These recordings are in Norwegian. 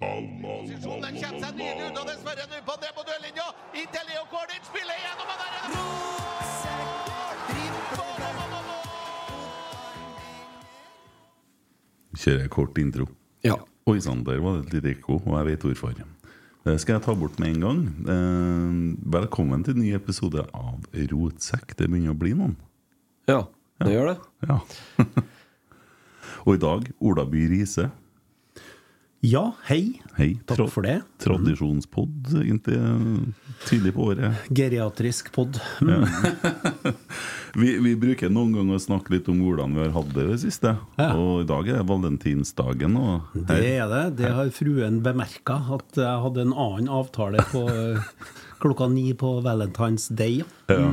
Posisjonen kommer seg nydelig unna, dessverre nå på det på duellinja. Inntil Leo Kornic spiller gjennom og der er Kjører jeg kort intro? Ja. Oi sann, der var det et lite ekko, og jeg vet hvorfor. Det skal jeg ta bort med en gang. Eh, velkommen til en ny episode av Rotsekk. Det begynner å bli noen. Ja, det gjør det. Ja. og i dag Ola By Riise. Ja, hei. Hei. Takk for det. Tradisjonspod, egentlig. Tidlig på året. Geriatrisk pod. Vi, vi bruker noen ganger å snakke litt om hvordan vi har hatt det i det siste. Ja. Og i dag er det valentinsdagen. Det er det. Det har fruen bemerka, at jeg hadde en annen avtale på eh, klokka ni på Valentine's Day. Ja.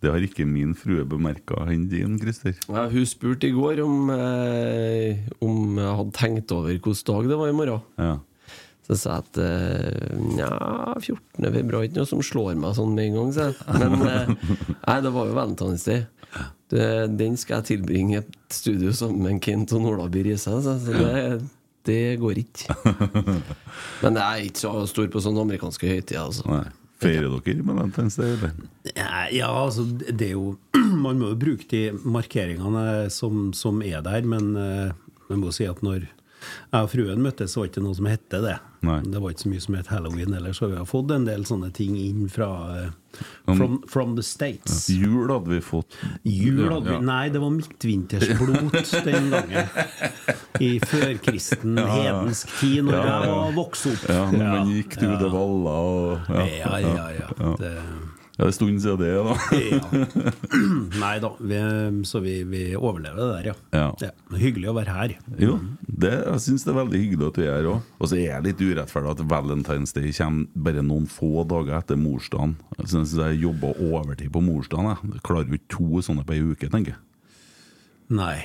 Det har ikke min frue bemerka enn din, Christer. Ja, hun spurte i går om, eh, om jeg hadde tenkt over hvilken dag det var i morgen. Ja. Så sa jeg at eh, nja, 14. februar ikke noe som slår meg sånn med en gang. sa jeg. Men eh, nei, det var jo Valentine's Day. Det, den skal jeg tilbringe i et studio sammen med Kent og Ola By Riise. Så så det, det går ikke. Men jeg er ikke så stor på sånne amerikanske høytider. Altså. Nei. Feirer dere Valentine's Day, eller? Ja, ja, altså, det er jo Man må jo bruke de markeringene som, som er der, men eh, man må si at når jeg og fruen møttes, så var det ikke noe som hette det. Nei. Det var ikke så mye som het halloween ellers, så vi har fått en del sånne ting inn fra uh, from, from the States. Jul hadde vi fått. Jul hadde vi Ja. Nei, det var midtvintersblot den gangen. I førkristen, hedensk tid, når Ja, ja. jeg var vokst opp. Ja, når man gikk til det valla og Ja, ja, ja. Det, Ja, det er en stund siden det, da. ja. Nei da, vi, så vi, vi overlever det der, ja. Ja. Hyggelig å være her. Jo, det, jeg syns det er veldig hyggelig at du er her òg. Og så er jeg litt urettferdig at Valentine's Day kommer bare noen få dager etter morsdagen. Jeg synes jeg jobber overtid på morsdagen. Jeg. Jeg klarer jo ikke to sånne på ei uke, tenker jeg. Nei.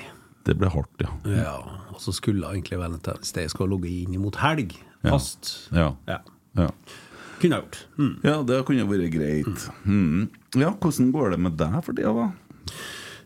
Det ble hardt, ja. Ja, og så skulle egentlig Valentine's Day skal ligget inn mot helg. Ja. Fast. Ja. Ja. ja. Kunne jeg gjort. Mm. Ja, det kunne vært greit. Mm. Ja, Hvordan går det med deg for tida, da?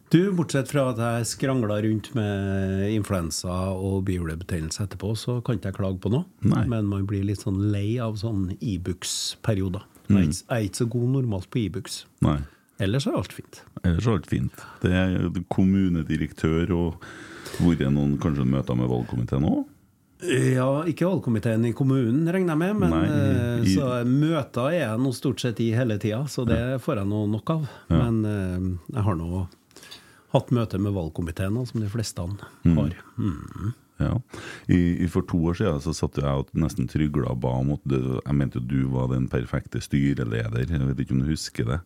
Du, bortsett fra at jeg skrangla rundt med influensa og bihulebetennelse etterpå, så kan ikke jeg klage på noe. Nei. Men man blir litt sånn lei av sånn Ibux-perioder. Jeg er ikke- jeg er ikke så god normalt på Ibux. E Ellers er alt fint. Ellers er alt fint. Det er kommunedirektør og vært noen kanskje møter med valgkomiteen òg? Ja, ikke valgkomiteen i kommunen, regner jeg med. Men Nei, i- eh, så møter er jeg nå stort sett i hele tida, så det får jeg nå nok av. Men eh, jeg har nå hatt møte med valgkomiteen, som de fleste har. Mm. Ja. I, For to år siden så satt jeg og nesten trygla og ba om at Jeg mente jo du var den perfekte styreleder. Jeg vet ikke om du husker det.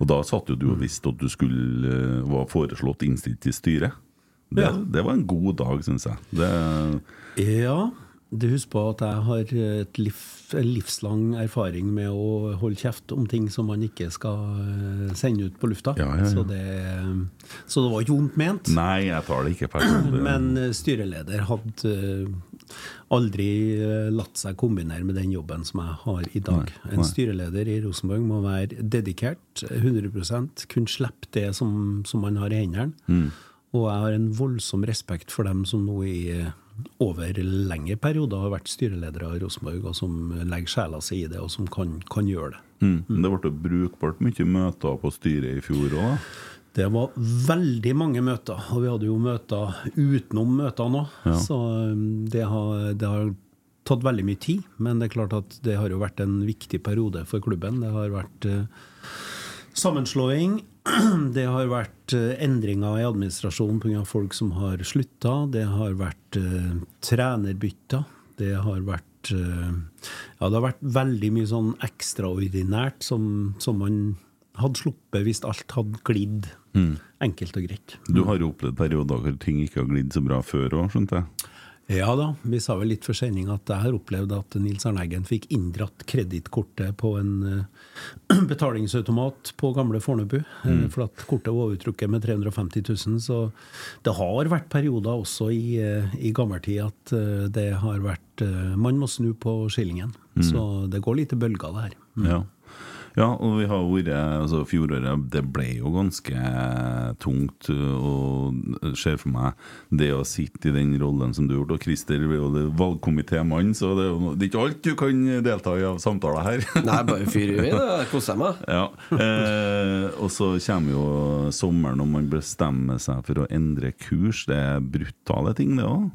Og da satt jo du og visste at du skulle eh, var foreslått innstilt til styret. Det, Ja. det var en god dag, syns jeg. Det, Ja. du husker på at jeg har et liv, livslang erfaring med å holde kjeft om ting som man ikke skal eh, sende ut på lufta. Ja, ja. Så, det, så det var ikke vondt ment. Nei, jeg tar det ikke personlig. Men eh, styreleder hadde eh, aldri latt seg kombinere med den jobben som jeg har i dag. Nei, En styreleder i Rosenborg må være dedikert, 100 kunne slippe det som, som man har i hendene. Mm. Og jeg har en voldsom respekt for dem som nå i eh, over lengre perioder har vært styreledere i Rosenborg, og som legger sjela si i det, og som kan, kan gjøre det. Mm. Det ble brukbart mye møter på styret i fjor òg. Det var veldig mange møter, og vi hadde jo møter utenom møtene òg. Ja. Så um, det har, det har tatt veldig mye tid, men det er klart at det har jo vært en viktig periode for klubben. Det har vært eh, sammenslåing. Det har vært eh, endringer i administrasjonen pga. folk som har slutta. Det har vært uh, trenerbytter. Det har vært uh, Ja, det har vært veldig mye sånn ekstraordinært som, som man hadde sluppet hvis alt hadde glidd enkelt og greit. Du har jo opplevd perioder hvor ting ikke har glidd så bra før òg, skjønte jeg. Ja da, vi sa vel litt for sending at jeg har opplevd at Nils Arne Eggen fikk inndratt kredittkortet på en eh, betalingsautomat på gamle Fornebu, Mm. for at kortet var overtrukket med 350 000. Så det har vært perioder også i, eh, i gammeltid at eh, det har vært eh, Man må snu på skillingen. Så det går litt i bølger, det her. Ja. Ja, og vi har vært altså Fjoråret det ble jo ganske tungt. Og ser for meg det å sitte i den rollen som du gjorde. Og Christer er jo valgkomitémann, så det er jo det er ikke alt du kan delta i av samtaler her. Nei, bare fyr i vei, da. Jeg koser meg. Ja, eh, Og så kommer jo sommeren, og man bestemmer seg for å endre kurs. Det er brutale ting, det òg.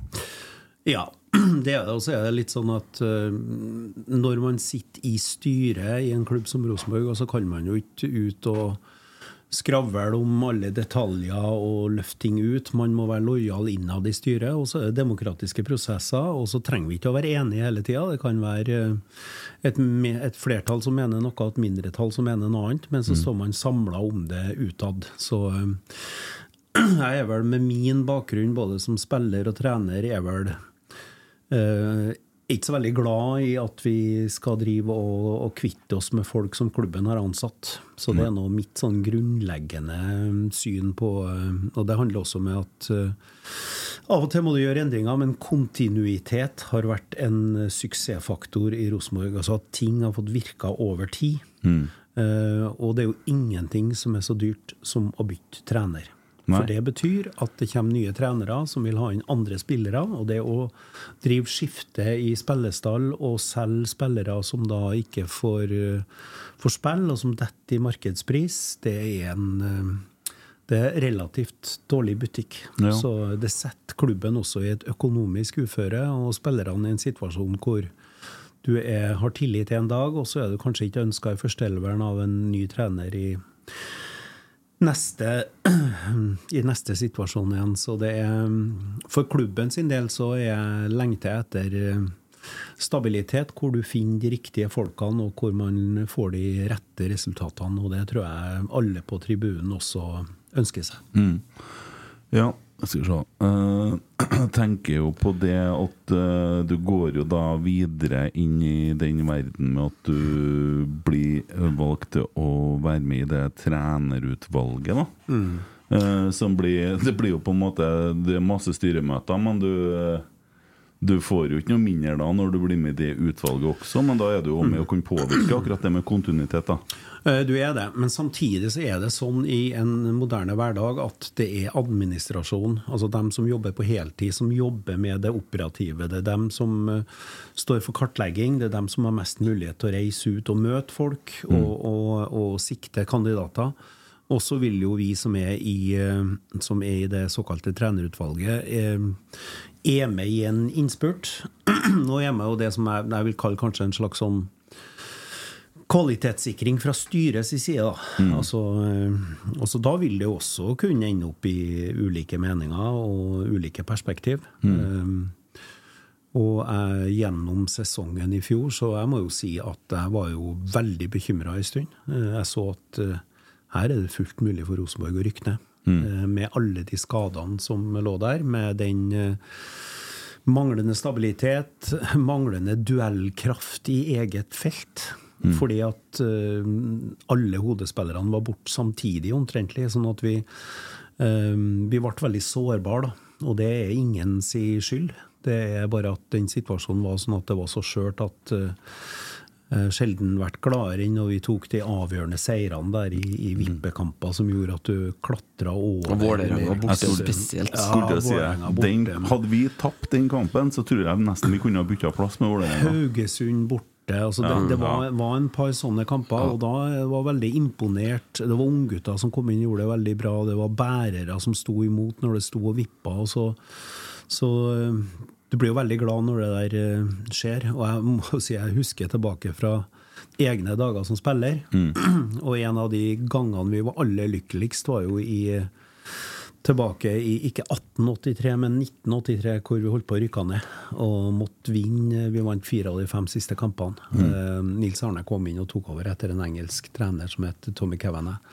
Ja, det er det. Og så er det litt sånn at uh, når man sitter i styret i en klubb som Rosenborg, og så kan man jo ikke ut og skravle om alle detaljer og løfte ting ut. Man må være lojal innad i styret. Og så er det demokratiske prosesser, og så trenger vi ikke å være enige hele tida. Det kan være eh, et, et flertall som mener noe, og et mindretall som mener noe annet, men så står man samla om det utad. Så eh, jeg er vel med min bakgrunn både som spiller og trener, er vel eh, ikke så veldig glad i at vi skal drive og, og kvitte oss med folk som klubben har ansatt. Så det er nå mitt sånn grunnleggende syn på eh, Og det handler også med at uh, av og til må du gjøre endringer, men kontinuitet har vært en suksessfaktor i Rosenborg. Altså at ting har fått virka over tid. Eh, og det er jo ingenting som er så dyrt som å bytte trener. Nei. For det betyr at det kommer nye trenere som vil ha inn andre spillere. Og det å drive skifte i spillestall og selge spillere som da ikke får, eh, får spille, og som detter i markedspris, det er en eh, det er relativt dårlig butikk. Ja. Så det setter klubben også i et økonomisk uføre, og spillerne i en situasjon hvor du er, har tillit en dag, og så er du kanskje ikke ønska i førsteelveren av en ny trener i neste, i neste situasjon igjen. Så det er For klubben sin del så er lengter etter eh, stabilitet, hvor du finner de riktige folkene, og hvor man får de rette resultatene. Og det tror jeg alle på tribunen også ønsker seg. Ja, skal vi se. Eh, Jeg tenker jo på det at uh, du går jo da videre inn i den verden med at du blir valgt til å være med i det trenerutvalget, da. Eh, som blir Det blir jo på en måte Det er masse styremøter, men du eh, du får jo ikke noe mindre da når du blir med i det utvalget også, men da er du jo med å kunne påvirke akkurat det med kontinuitet. da. Eh, Du er det, men samtidig så er det sånn i en moderne hverdag at det er administrasjon, altså dem som jobber på heltid, som jobber med det operative. Det er dem som eh, står for kartlegging, det er dem som har mest mulighet til å reise ut og møte folk og, og, og sikte kandidater. Og så vil jo vi som er i, eh, som er i det såkalte trenerutvalget, er med i en innspurt. Nå er med jo det som jeg, jeg vil kalle kanskje en slags sånn kvalitetssikring fra styrets side. Da. Altså, eh, altså, da vil det også kunne ende opp i ulike meninger og ulike perspektiv. Eh, og jeg, gjennom sesongen i fjor, så jeg må jo si at jeg var jo veldig bekymra en stund. Eh, Jeg så at her er det fullt mulig for Rosenborg å rykke ned. Eh, Med alle de skadene som lå der, med den eh, Manglende stabilitet, manglende duellkraft i eget felt. Fordi at eh, alle hodespillerne var borte samtidig, omtrentlig. Sånn at vi, vi ble veldig sårbare, da. Og det er ingen si skyld. Det er bare at den situasjonen var sånn at det var så skjørt at sjelden vært gladere enn når vi tok de avgjørende seirene der i, i vippekamper som gjorde at du klatra over Og Vålerenga borte spesielt. Ja, si, den, hadde vi tapt den kampen, så tror jeg nesten vi kunne ha bytta plass med Vålerenga. Haugesund borte. Altså det, det var, var en par sånne kamper, og da var jeg veldig imponert. Det var unggutter som kom inn og gjorde det veldig bra. Det var bærere som sto imot når det sto og vippa. Og så, så eh, du blir jo veldig glad når det der eh, skjer. Og jeg må si jeg husker tilbake fra egne dager som spiller. og en av de gangene vi var aller lykkeligst, var jo i tilbake i ikke 1883, men 1983, hvor vi holdt på å rykke ned og måtte vinne. Vi vant fire av de fem siste kampene. Eh, Nils Arne kom inn og tok over etter en engelsk trener som het Tommy Kavanagh.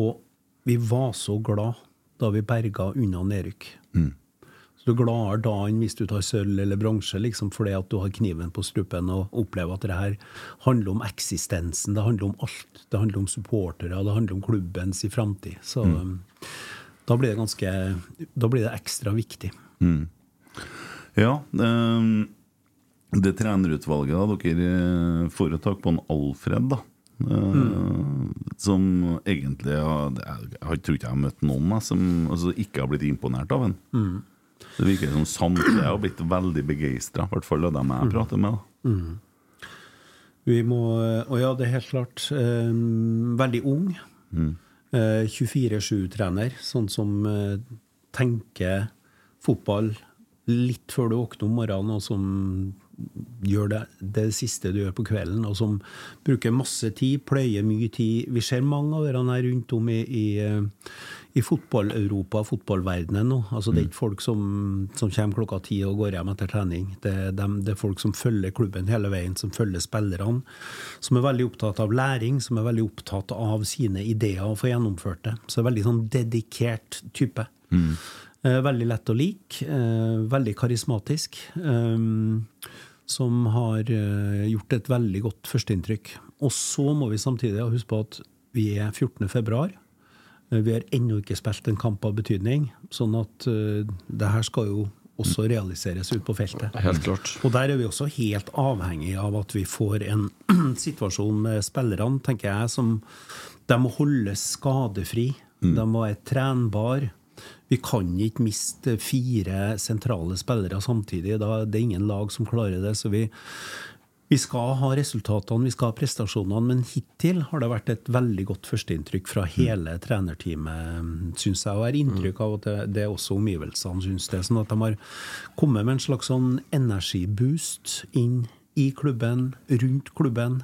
Og vi var så glad da vi berga unna nedrykk. Så du er gladere da enn hvis du tar sølv eller bronse, liksom, fordi at du har kniven på strupen og opplever at det her handler om eksistensen, det handler om alt. Det handler om supportere, det handler om klubbens i framtid. Så mm. da blir det ganske Da blir det ekstra viktig. Ja, Det det trenerutvalget da, dere foretok et tak på en Alfred, da. eh, Som egentlig har Jeg, jeg tror ikke jeg har møtt noen jeg, som altså, ikke har blitt imponert av en. Det virker som samtlige har blitt veldig begeistra, i hvert fall av dem jeg prater med. Mm. Vi må Og ja, det er helt klart. eh, veldig ung. Eh, 24-7-trener, sånn som eh, tenker fotball litt før du våkner om morgenen, og som gjør det, det siste du gjør på kvelden, og som bruker masse tid, pløyer mye tid. Vi ser mange av dere rundt om i, i, eh, i fotball-Europa, fotballverdenen nå. Altså, det er ikke folk som, som kommer klokka ti og går hjem etter trening. Det er, det er folk som følger klubben hele veien, som følger spillerne. Som er veldig opptatt av læring, som er veldig opptatt av sine ideer og få gjennomført det. Så det er veldig sånn dedikert type. Eh, veldig lett å like. Eh, veldig karismatisk. Eh, som har gjort et veldig godt førsteinntrykk. Og så må vi samtidig huske på at vi er 14. februar. Eh, Vi har ennå ikke spilt en kamp av betydning, sånn at uh, det her skal jo også realiseres ut på feltet. Helt klart. Og der er vi også helt avhengig av at vi får en situasjon med spillerne, tenker jeg, som de må holdes skadefri. De må være trenbar. Vi kan ikke miste fire sentrale spillere samtidig. Da det er ingen lag som klarer det. Så vi, vi skal ha resultatene, vi skal ha prestasjonene, men hittil har det vært et veldig godt førsteinntrykk fra hele trenerteamet, syns jeg. Og jeg har inntrykk av at det, det er også omgivelsene syns det. Sånn at de har kommet med en slags sånn energiboost inn i klubben, rundt klubben.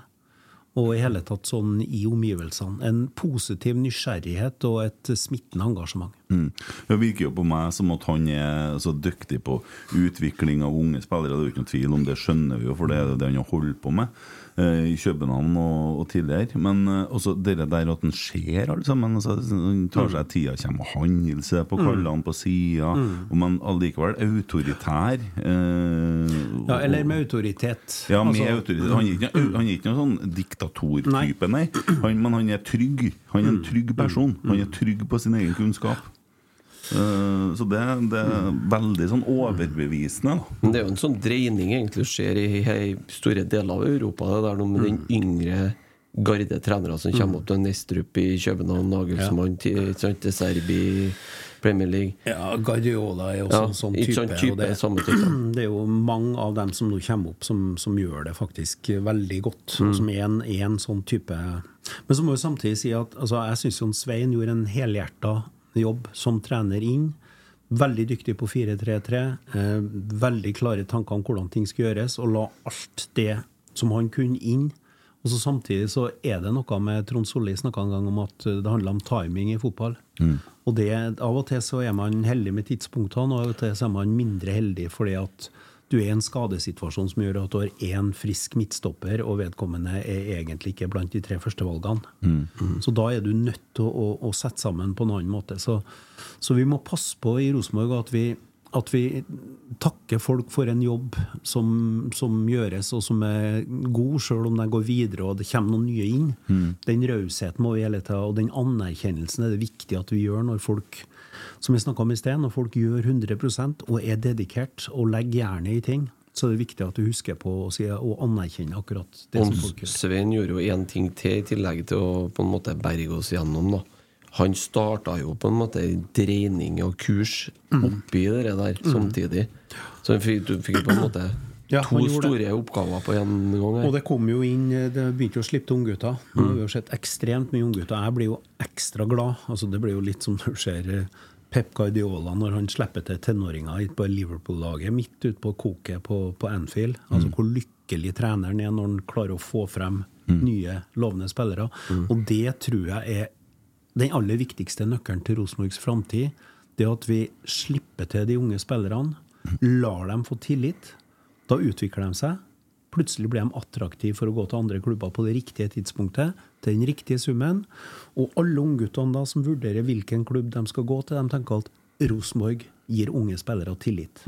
Og i hele tatt sånn i omgivelsene. En positiv nysgjerrighet og et smittende engasjement. Mm. Det virker jo på meg som at han er så dyktig på utvikling av unge spillere. Det er jo ikke noen tvil om det, skjønner vi jo, for det er det han har holdt på med eh, i København og, og tidligere. Men eh, også det der at han ser alle sammen. Altså, han tar seg tida, kommer og handler på kallene på sida, men allikevel autoritær. Eh, Ja, eller med autoritet. ja, med Altså, autoritet. Han er ikke, han er ikke noen sånn diktatortype, nei. Han, men han er trygg. Han er en trygg person. Han er trygg på sin egen kunnskap. Eh, så det, det er veldig sånn overbevisende. Da. Det er jo en sånn dreining egentlig skjer i, i store deler av Europa. Det der nå med den yngre garde trenere som kommer opp til Nestrup i København, Nagelsmann til ikke til Serbi i Premier League. Ja, Guardiola er også Ja, en sånn type. sånn type, og det, samme type. det er jo mange av dem som nå kommer opp, som, som gjør det faktisk veldig godt. Mm. Som er en, er en sånn type Men så må vi samtidig si at altså, jeg syns Svein gjorde en helhjerta jobb som trener inn. Veldig dyktig på 4-3-3. Eh, veldig klare tanker om hvordan ting skal gjøres, og la alt det som han kunne, inn. Og så Samtidig så er det noe med Trond Solli snakka en gang om at det handler om timing i fotball. Og det, Av og til så er man heldig med tidspunktene, og av og til så er man mindre heldig fordi at du er i en skadesituasjon som gjør at du har én frisk midtstopper, og vedkommende er egentlig ikke blant de tre første valgene. Så da er du nødt til å, å, å sette sammen på en annen måte. Så, så vi må passe på i Rosenborg at vi, at vi takker folk for en jobb som, som gjøres, og som er god, sjøl om de går videre og det kommer noen nye inn. Den rausheten må vi hele tida, og den anerkjennelsen er det viktig at vi gjør når folk som vi om i sted, når folk gjør 100% og er dedikert og legger jernet i ting, så er det viktig at du husker på å si, og anerkjenne akkurat det Og som folk gjør. Svein gjorde jo én ting til, i tillegg til å på en måte berge oss gjennom. da Han starta jo på en måte ei dreining og kurs Mm. oppi det der samtidig. Så han fikk, du fikk på en måte Ja, to store oppgaver på en gang. her. Og det kom jo inn Det begynte jo å slippe til unggutter. vi har vi jo sett ekstremt mye unggutter. Jeg blir jo ekstra glad. Altså Det blir jo litt som når du ser eh, Pep Guardiola når han slipper til tenåringer på Liverpool-laget midt ute på koket på, på Anfield. Altså Hvor lykkelig treneren er når han klarer å få frem nye, lovende spillere. Og det tror jeg er den aller viktigste nøkkelen til Rosenborgs framtid. Det er at vi slipper til de unge spillerne, lar dem få tillit. Da utvikler de seg. Plutselig blir de attraktive for å gå til andre klubber på det riktige tidspunktet, til den riktige summen. Og alle ungguttene som vurderer hvilken klubb de skal gå til, de tenker at Rosenborg gir unge spillere tillit.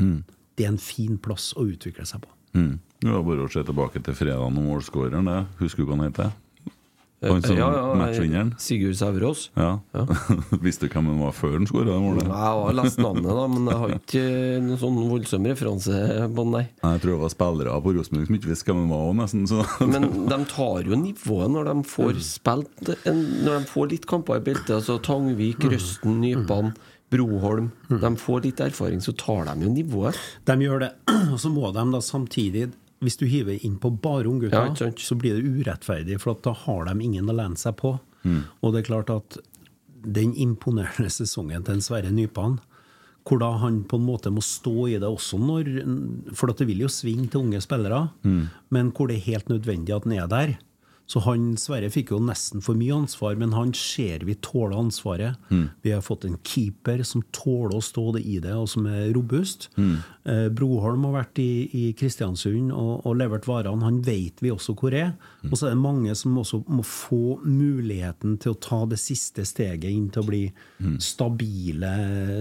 Det er en fin plass å utvikle seg på. Mm. Det var bare å se tilbake til fredagen og målskåreren. Husker du hva han heter? Han som Ja, ja, matchvinneren? Sigurd Sæverås. Ja. Visste du hvem han var før han skåra målet? Jeg har lest navnet, da, men jeg har ikke noen sånn voldsom referanse på den, nei. Nei, Jeg tror det var spillere på Rosenborg som ikke visste hvem han var. også, nesten så. Men de tar jo nivået når de Mm. får spilt en, Når de får litt kamper i beltet. Altså Tangvik, Mm. Røsten, Nypan, Broholm. De får litt erfaring, så tar de jo nivået. De gjør det. Og så må de da samtidig Hvis du hiver inn på bare unggutter, ja, så blir det urettferdig, for at da har de ingen å lene seg på. Mm. Og det er klart at den imponerende sesongen til en Sverre Nypan hvor da han på en måte må stå i det også når For at det vil jo svinge til unge spillere, Mm. men hvor det er helt nødvendig at han er der. Så han, Sverre fikk jo nesten for mye ansvar, men han ser vi tåler ansvaret. Mm. Vi har fått en keeper som tåler å stå det i det, og som er robust. Mm. Eh, Broholm har vært i, i Kristiansund og, og levert varene. Han vet vi også hvor er. Mm. Og så er det mange som også må få muligheten til å ta det siste steget inn til å bli Mm. stabile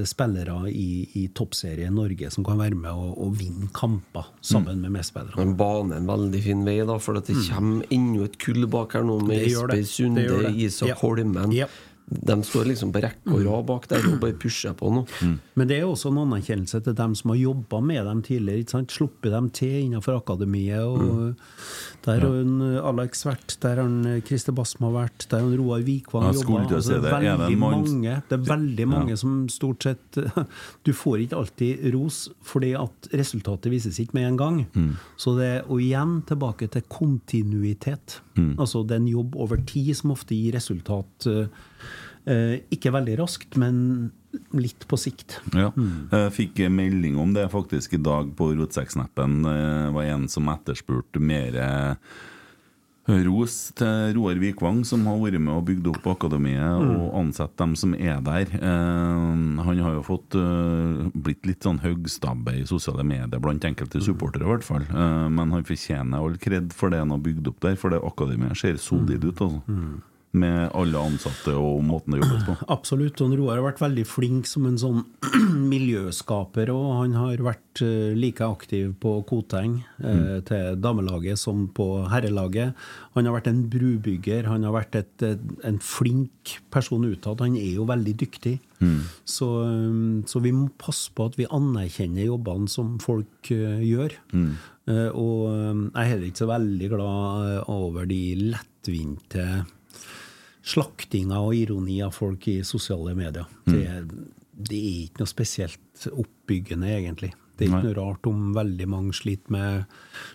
spillere i, i toppserien Norge, som kan være med og, og vinne kamper sammen med medspillere. Men banen en veldig fin vei, da, for at det kommer enda et kull bak her nå med. Jesper Sunde. Isak. Holmen. Ja. De står liksom på rekke og rad bak der og bare pusher på nå. Men det er også en anerkjennelse til dem som har jobba med dem tidligere. ikke sant? Sluppet dem til innenfor akademiet. og Der har hun Alex vært, der har Christer Basm Basma vært, der har en Roar Vikvang Ja, jobba. skulle til å si det det. er veldig mange, det er veldig mange som stort sett Du får ikke alltid ros, fordi at resultatet vises ikke med en gang. Så det er og igjen tilbake til kontinuitet. Altså det er en jobb over tid som ofte gir resultat. eh, eh, ikke veldig raskt, men litt på sikt. Ja. Jeg fikk melding om det faktisk i dag på Rotsekksnappen. Det var en som etterspurte mer eh, ros til Roar Vikvang, som har vært med og bygd opp akademiet og ansatt dem som er der. Eh, han har jo fått eh, blitt litt sånn høgstabbe i sosiale medier blant enkelte supportere, i hvert fall. Eh, men han fortjener all kred for det han har bygd opp der, for det akademiet ser solid ut, altså. Med alle ansatte og måten det jobbes på. Absolutt. Og Roar har vært veldig flink som en sånn miljøskaper, og han har vært eh, like aktiv på Koteng eh, til damelaget som på herrelaget. Han har vært en brubygger, han har vært et, en flink person utad. Han er jo veldig dyktig. Så, eh, så vi må passe på at vi anerkjenner jobbene som folk uh, gjør. Eh, og eh, jeg er heller ikke så veldig glad over de lettvinte slaktinga og ironi av folk i sosiale medier. Det, er- det er ikke noe spesielt oppbyggende, egentlig. Det er ikke noe rart om veldig mange sliter med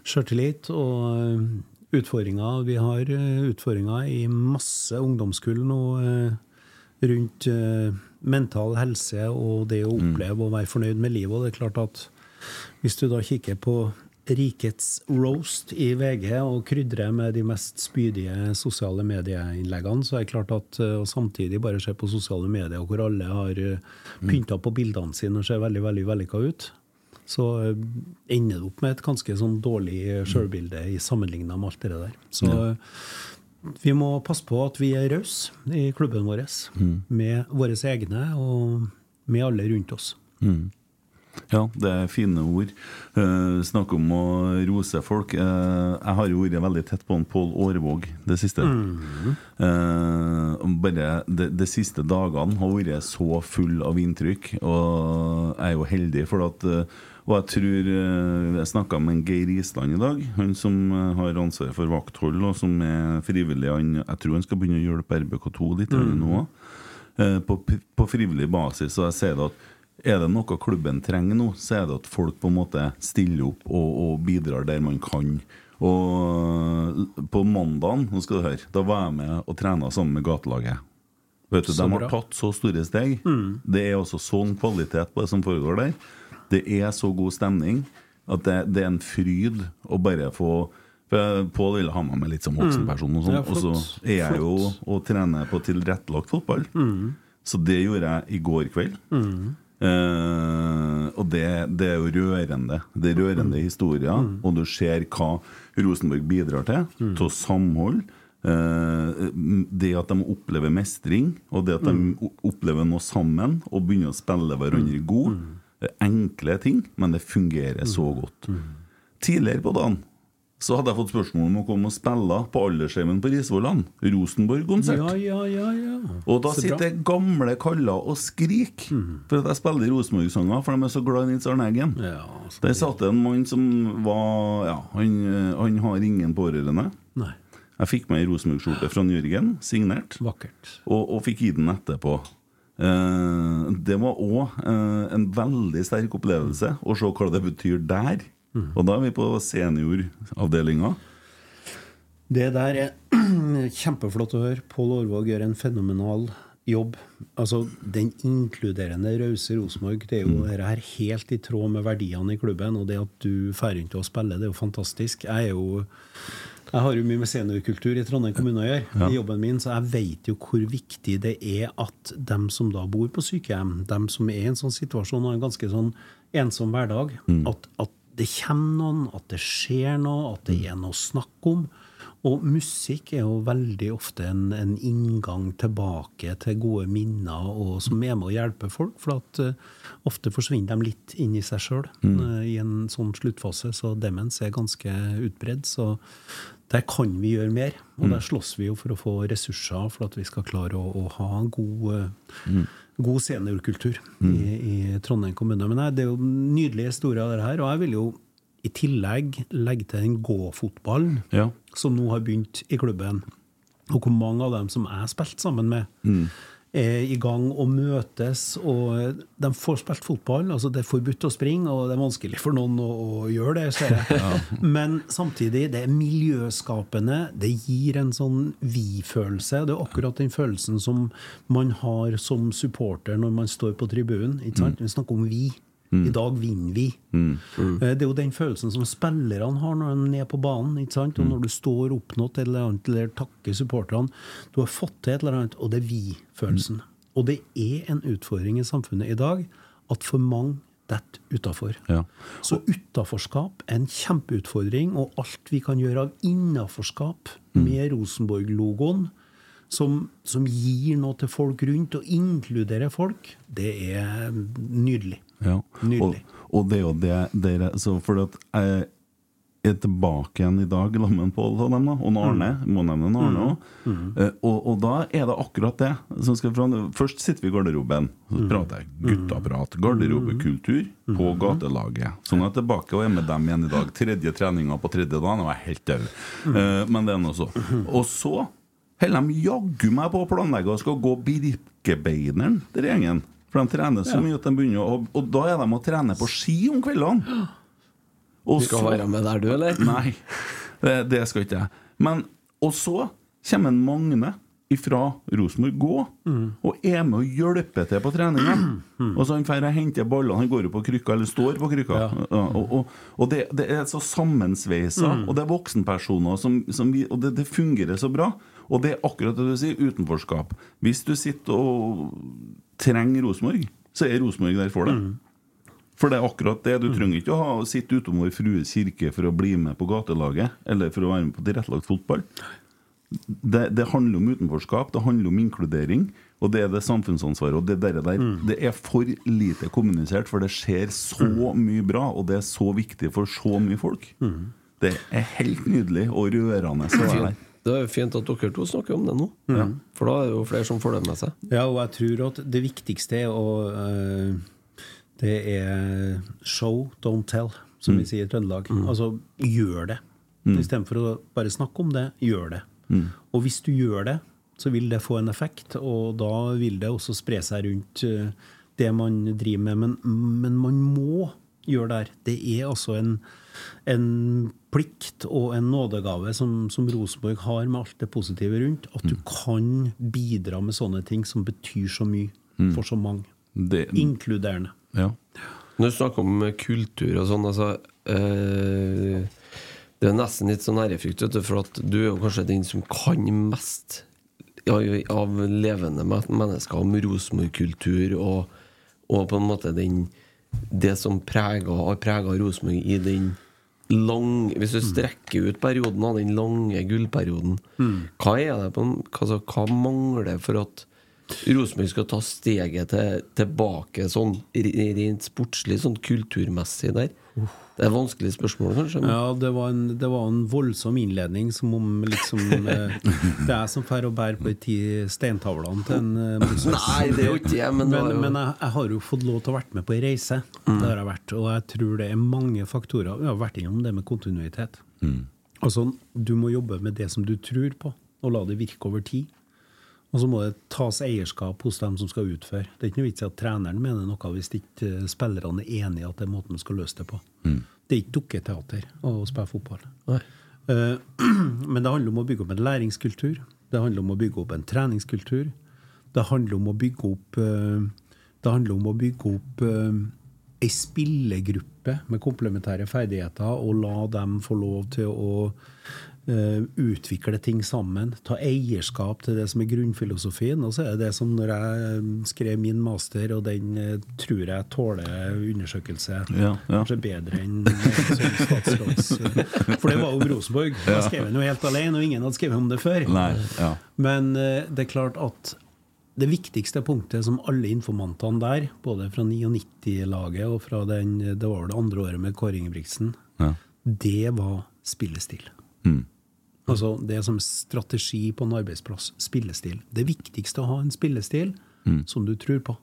sjøltillit og eh, utfordringer. Vi har eh, utfordringer i masse ungdomskull nå eh, rundt mental helse og det å oppleve å være fornøyd med livet. Og det er klart at hvis du da kikker på Rikets roast i VG og krydre med de mest spydige sosiale medieinnleggene, så er det klart at å samtidig bare se på sosiale medier hvor alle har pynta på bildene sine og ser veldig veldig vellykka ut, så eh, ender det opp med et ganske sånn dårlig eh, sjølbilde i sammenligna med alt det der. Så ja. vi må passe på at vi er rause i klubben vår, med våre egne og med alle rundt oss. Ja, det er fine ord. Uh, Snakk om å rose folk. Eh, jeg har jo vært veldig tett på en Pål Aarvåg det siste. Eh, bare de, de siste dagene har vært så full av inntrykk, og jeg er jo heldig for at og jeg tror Jeg snakka med en Geir Island i dag, han som har ansvaret for vakthold, og som er frivillig. Han, jeg tror han skal begynne å hjelpe RBK2 litt mm. nå. På, på frivillig basis. Og jeg sier det at er det noe klubben trenger nå, så er det at folk på en måte stiller opp og, og bidrar der man kan. Og på mandagen nå skal du høre, da var jeg med og trena sammen med gatelaget. Vet du, Så De har bra. tatt så store steg. Det er også sånn kvalitet på det som foregår der. Det er så god stemning at det, det er en fryd å bare få Pål ville ha meg med litt som voksenperson, og, sånn, Ja, og så er jeg jo og trener på tilrettelagt fotball. Så det gjorde jeg i går kveld. Eh, og det, det er jo rørende. Det er rørende historier. Og du ser hva Rosenborg bidrar til. Til samhold. Uh, det at de opplever mestring, og det at de o- opplever noe sammen og begynner å spille hverandre god. Det er enkle ting, men det fungerer så godt. Tidligere på dagen så hadde jeg fått spørsmål om å komme og spille på aldersheimen på Risvollan. Rosenborg-konsert. Ja, ja, ja, ja. Og da Så bra. sitter gamle kaller og skriker for at jeg spiller Rosenborg-sanger, for de er så glad i Nils Arne Eggen. Ja, så- Der satt det en mann som var Ja, han, han har ingen pårørende. Nei, Jeg fikk meg ei Rosenborg-skjorte fra Jørgen, signert, vakkert. og, og fikk gi den etterpå. Eh, det var òg eh, en veldig sterk opplevelse å se hva det betyr der. Og da er vi på senioravdelinga. Det der er kjempeflott å høre. Pål Aarvåg gjør en fenomenal jobb. Altså, Den inkluderende, rause Rosenborg, det er jo det her helt i tråd med verdiene i klubben. Og det at du drar rundt og spiller, det er jo fantastisk. Jeg er jo jeg har jo mye med seniorkultur i Trondheim kommune å gjøre, i jobben min, så jeg vet jo hvor viktig det er at dem som da bor på sykehjem, dem som er i en sånn situasjon og har en ganske sånn ensom hverdag, at, at det kommer noen, at det skjer noe, at det er noe å snakke om. Og musikk er jo veldig ofte en, en inngang tilbake til gode minner, og som er med å hjelpe folk. For at uh, ofte forsvinner de litt inn i seg sjøl i en sånn sluttfase. Så demens er ganske utbredd. Så der kan vi gjøre mer. Og der slåss vi jo for å få ressurser for at vi skal klare å, å ha en god, eh, god seniorkultur i, i Trondheim kommune. Men nei, det er jo nydelige historier, det her. Og jeg vil jo i tillegg legge til den gåfotballen Ja. som nå har begynt i klubben, og hvor mange av dem som jeg spilte spilt sammen med, er i gang og møtes, og de får spilt fotball. altså Det er forbudt å springe, og det er vanskelig for noen å, å gjøre det, ser jeg. Men samtidig, det er miljøskapende. Det gir en sånn vi-følelse. Det er akkurat den følelsen som man har som supporter når man står på tribunen. ikke sant? Vi snakker om vi. I dag vinner vi. Eh, Det er jo den følelsen som spillerne har når de er nede på banen. ikke sant? Og når du står oppnådd et eller annet, eller takker supporterne. Du har fått til et eller annet, og det er vi-følelsen. Og det er en utfordring i samfunnet i dag at for mange detter utafor. Ja. Så utaforskap er en kjempeutfordring, og alt vi kan gjøre av innaforskap med Rosenborg-logoen, som, som gir noe til folk rundt, og inkluderer folk, det er nydelig. Ja. Nydelig. Og, og det er jo det dere så For at jeg er tilbake igjen i dag sammen med Pål og dem, da, og Arne. Mm. Må nevne Arne Mm. Eh, og, og da er det akkurat det. Som skal fram. først sitter vi i garderoben, så Mm. prater jeg guttaprat. Garderobekultur på gatelaget. Sånn er jeg tilbake og er med dem igjen i dag. Tredje treninga på tredje dagen, og jeg er helt død. Mm. Eh, men det er nå så. Og så holder de jaggu meg på å planlegge og skal gå Birkebeineren, den gjengen. For de trener så mye at de begynner å Og da er de og trener på ski om kveldene. Og Du skal så- være med der, du, eller? Nei, det, det skal ikke jeg. Men, og så kommer en Magne ifra Rosenborg gå og er med og hjelper til på treninga. Og så han drar og henter ballene. Han går jo på krykka, eller står på krykka. Ja, og og, og det, det er så sammensveisa, og det er voksenpersoner som, som vi, Og det, det fungerer så bra. Og det er akkurat det du sier, utenforskap. Hvis du sitter og trenger Rosenborg, så er Rosenborg der for deg. For det er akkurat det. Du trenger ikke å ha, sitte utom Vår Frues kirke for å bli med på gatelaget, eller for å være med på tilrettelagt fotball. Det, det handler om utenforskap, det handler om inkludering. Og det er det samfunnsansvaret. Og det der, der Det er for lite kommunisert, for det skjer så mye bra, og det er så viktig for så mye folk. Det er helt nydelig og rørende å være der. Det er jo fint at dere to snakker om det nå. For da er det jo flere som får det med seg. Ja, og jeg tror at det viktigste er å uh, Det er show, don't tell, som vi sier i Trøndelag. Altså, gjør det. Istedenfor å bare snakke om det, gjør det. Og hvis du gjør det, så vil det få en effekt, og da vil det også spre seg rundt eh, det man driver med. Men, men man må gjøre det her. Det er altså en, en plikt og en nådegave som, som Rosenborg har med alt det positive rundt, at du kan bidra med sånne ting som betyr så mye for så mange. Det, Inkluderende. ja. Når du snakker om kultur og sånn, altså eh, Det er nesten litt sånn ærefrykt, vet du, for at du er jo kanskje den som kan mest av, av levende mennesker om Rosenborg-kultur og, og på en måte den det som preger, har prega Rosenborg i den lang, Hvis du strekker ut perioden av den lange gullperioden, hva er det på, altså, hva mangler for at Rosenborg skal ta steget til, tilbake sånn rent sportslig, sånn kulturmessig der? Det er et vanskelig spørsmål, kanskje? Men, Ja, det var, en, det var en voldsom innledning, som om liksom eh, Det er som får å bære på de ti steintavlene til en eh, Moses. Nei, det er jo ikke det, men men, jo- men jeg, jeg har jo fått lov til å vært med på ei reise. Det har jeg vært, og jeg tror det er mange faktorer. Vi har vært innom det med kontinuitet. Altså, du må jobbe med det som du tror på, og la det virke over tid. Og så må det tas eierskap hos dem som skal utføre. Det er ikke noe vits i at treneren mener noe hvis ikke eh, spillerne er enig i at det er måten man skal løse det på. Det er ikke dukketeater å spille fotball. Nei. Eh, Men det handler om å bygge opp en læringskultur. Det handler om å bygge opp en treningskultur. Det handler om å bygge opp eh, Det handler om å bygge opp ei spillegruppe med komplementære ferdigheter, og la dem få lov til å utvikle ting sammen. Ta eierskap til det som er grunnfilosofien. Og så er det det som når jeg skrev min master, og den eh, tror jeg tåler undersøkelse Ja, ja. kanskje bedre enn sånn statsråds... For det var jo Rosenborg. Da skrev han jo helt alene, og ingen hadde skrevet om det før. Nei. Ja. Men eh, det er klart at det viktigste punktet som alle informantene der, både fra 99-laget og fra den, det var det andre året med Kåre Ingebrigtsen, det var spillestil. Mm. Altså det som strategi på en arbeidsplass. Spillestil. Det viktigste å ha en spillestil Mm. som du tror på,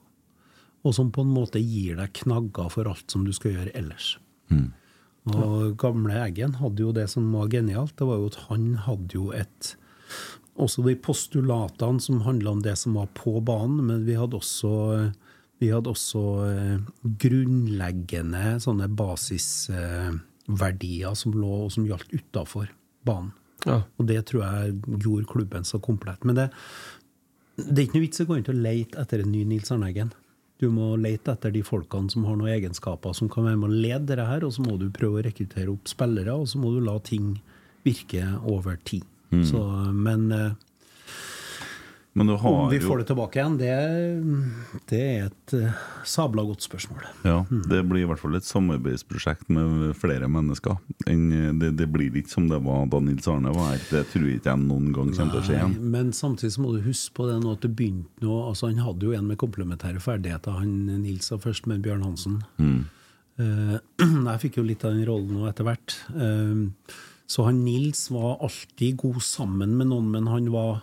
og som på en måte gir deg knagger for alt som du skal gjøre ellers. Mm. Og gamle Eggen hadde jo det som var genialt, det var jo at han hadde jo et også de postulatene som handla om det som var på banen, men vi hadde også, vi hadde også eh, grunnleggende sånne basisverdier som lå og som gjaldt utafor banen. Ja. Og det tror jeg gjorde klubben så komplett. Men det, det er ikke noe vits i å gå inn og lete etter en ny Nils Arne Eggen. Du må lete etter de folkene som har noen egenskaper som kan være med å lede dette her, og så må du prøve å rekruttere opp spillere, og så må du la ting virke over tid. Så, men eh, om har vi får det tilbake igjen, det, det er et uh, sabla godt spørsmål. Ja, det blir i hvert fall et samarbeidsprosjekt med flere mennesker. En- Det, det blir ikke som det var da Nils Arne var her. Det tror ikke jeg noen gang kommer til å skje igjen. Men samtidig så må du huske på det nå at det begynte nå altså Han hadde jo en med komplementære ferdigheter, han Nils var først med Bjørn Hansen. Eh, jeg fikk jo litt av den rollen nå etter hvert. Eh, så han Nils var alltid god sammen med noen, men han var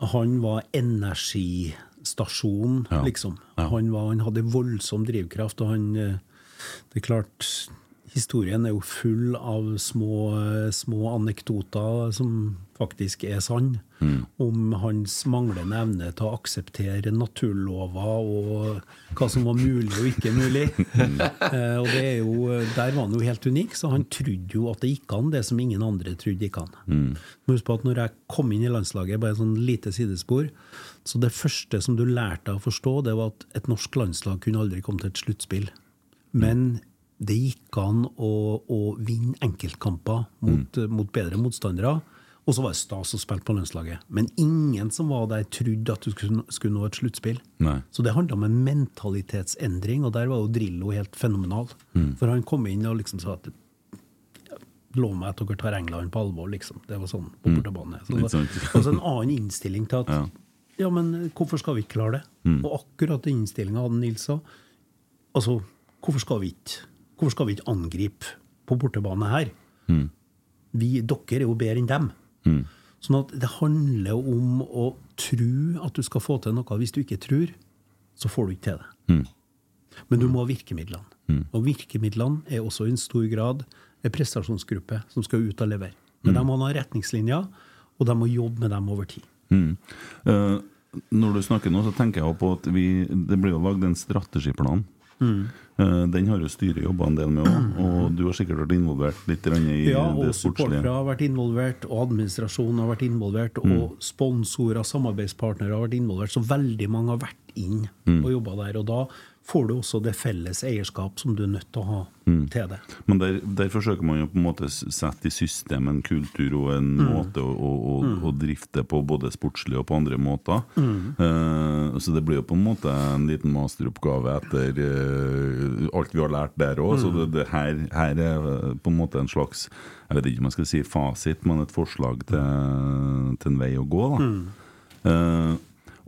han var energistasjon, Ja. liksom. Ja. Han, var, han hadde voldsom drivkraft, og han eh, Det er klart Historien er jo full av små, små anekdoter som faktisk er sann, om hans manglende evne til å akseptere naturlover og hva som var mulig og ikke mulig. Eh, og det er jo, Der var han jo helt unik, så han trodde jo at det gikk an, det som ingen andre trodde gikk an. Mm. Husk på at når jeg kom inn i landslaget, bare en sånn lite sidespor, så det første som du lærte å forstå, det var at et norsk landslag kunne aldri komme til et sluttspill. Men det gikk an å, å vinne enkeltkamper mot, mot bedre motstandere. Og så var det stas å spille på landslaget. Men ingen som var der, trodde at du skulle, skulle nå et sluttspill. Så det handla om en mentalitetsendring, og der var jo Drillo helt fenomenal. For han kom inn og liksom sa at Lov meg at dere tar England på alvor, liksom. Det var sånn på bortebane. Så det sant. var en annen innstilling til at Ja. Ja, men hvorfor skal vi ikke klare det? Mm. Og akkurat den innstillinga hadde Nils òg. Altså, hvorfor skal vi ikke Hvorfor skal vi ikke angripe på bortebane her? Mm. Vi, dere er jo bedre enn dem. Sånn at det handler om å tro at du skal få til noe. Hvis du ikke tror, så får du ikke til det. Men du må ha virkemidlene. Og virkemidlene er også i en stor grad en prestasjonsgruppe som skal ut og levere. Men de må ha retningslinjer, og de må jobbe med dem over tid. Mm. Uh når du snakker nå, så tenker jeg på at vi, det blir jo lagd en strategiplan. Eh, den har jo styret jobba en del med òg, og du har sikkert vært involvert litt i Ja, det sportslige. supportere har vært involvert, og administrasjonen har vært involvert, og sponsorer, samarbeidspartnere har vært involvert. Så veldig mange har vært inn og jobba der. Og da får du også det felles eierskap som du er nødt til å ha til det. Men der, der forsøker man jo på en måte sette i system en kultur og en måte å, å, mm. å drifte på, både sportslig og på andre måter. Uh, så det blir jo på en måte en liten masteroppgave etter uh, alt vi har lært der òg. Så det, det her, her er eh, på en måte en slags Jeg vet ikke om jeg skal si fasit, men et forslag til, til en vei å gå. da Eh,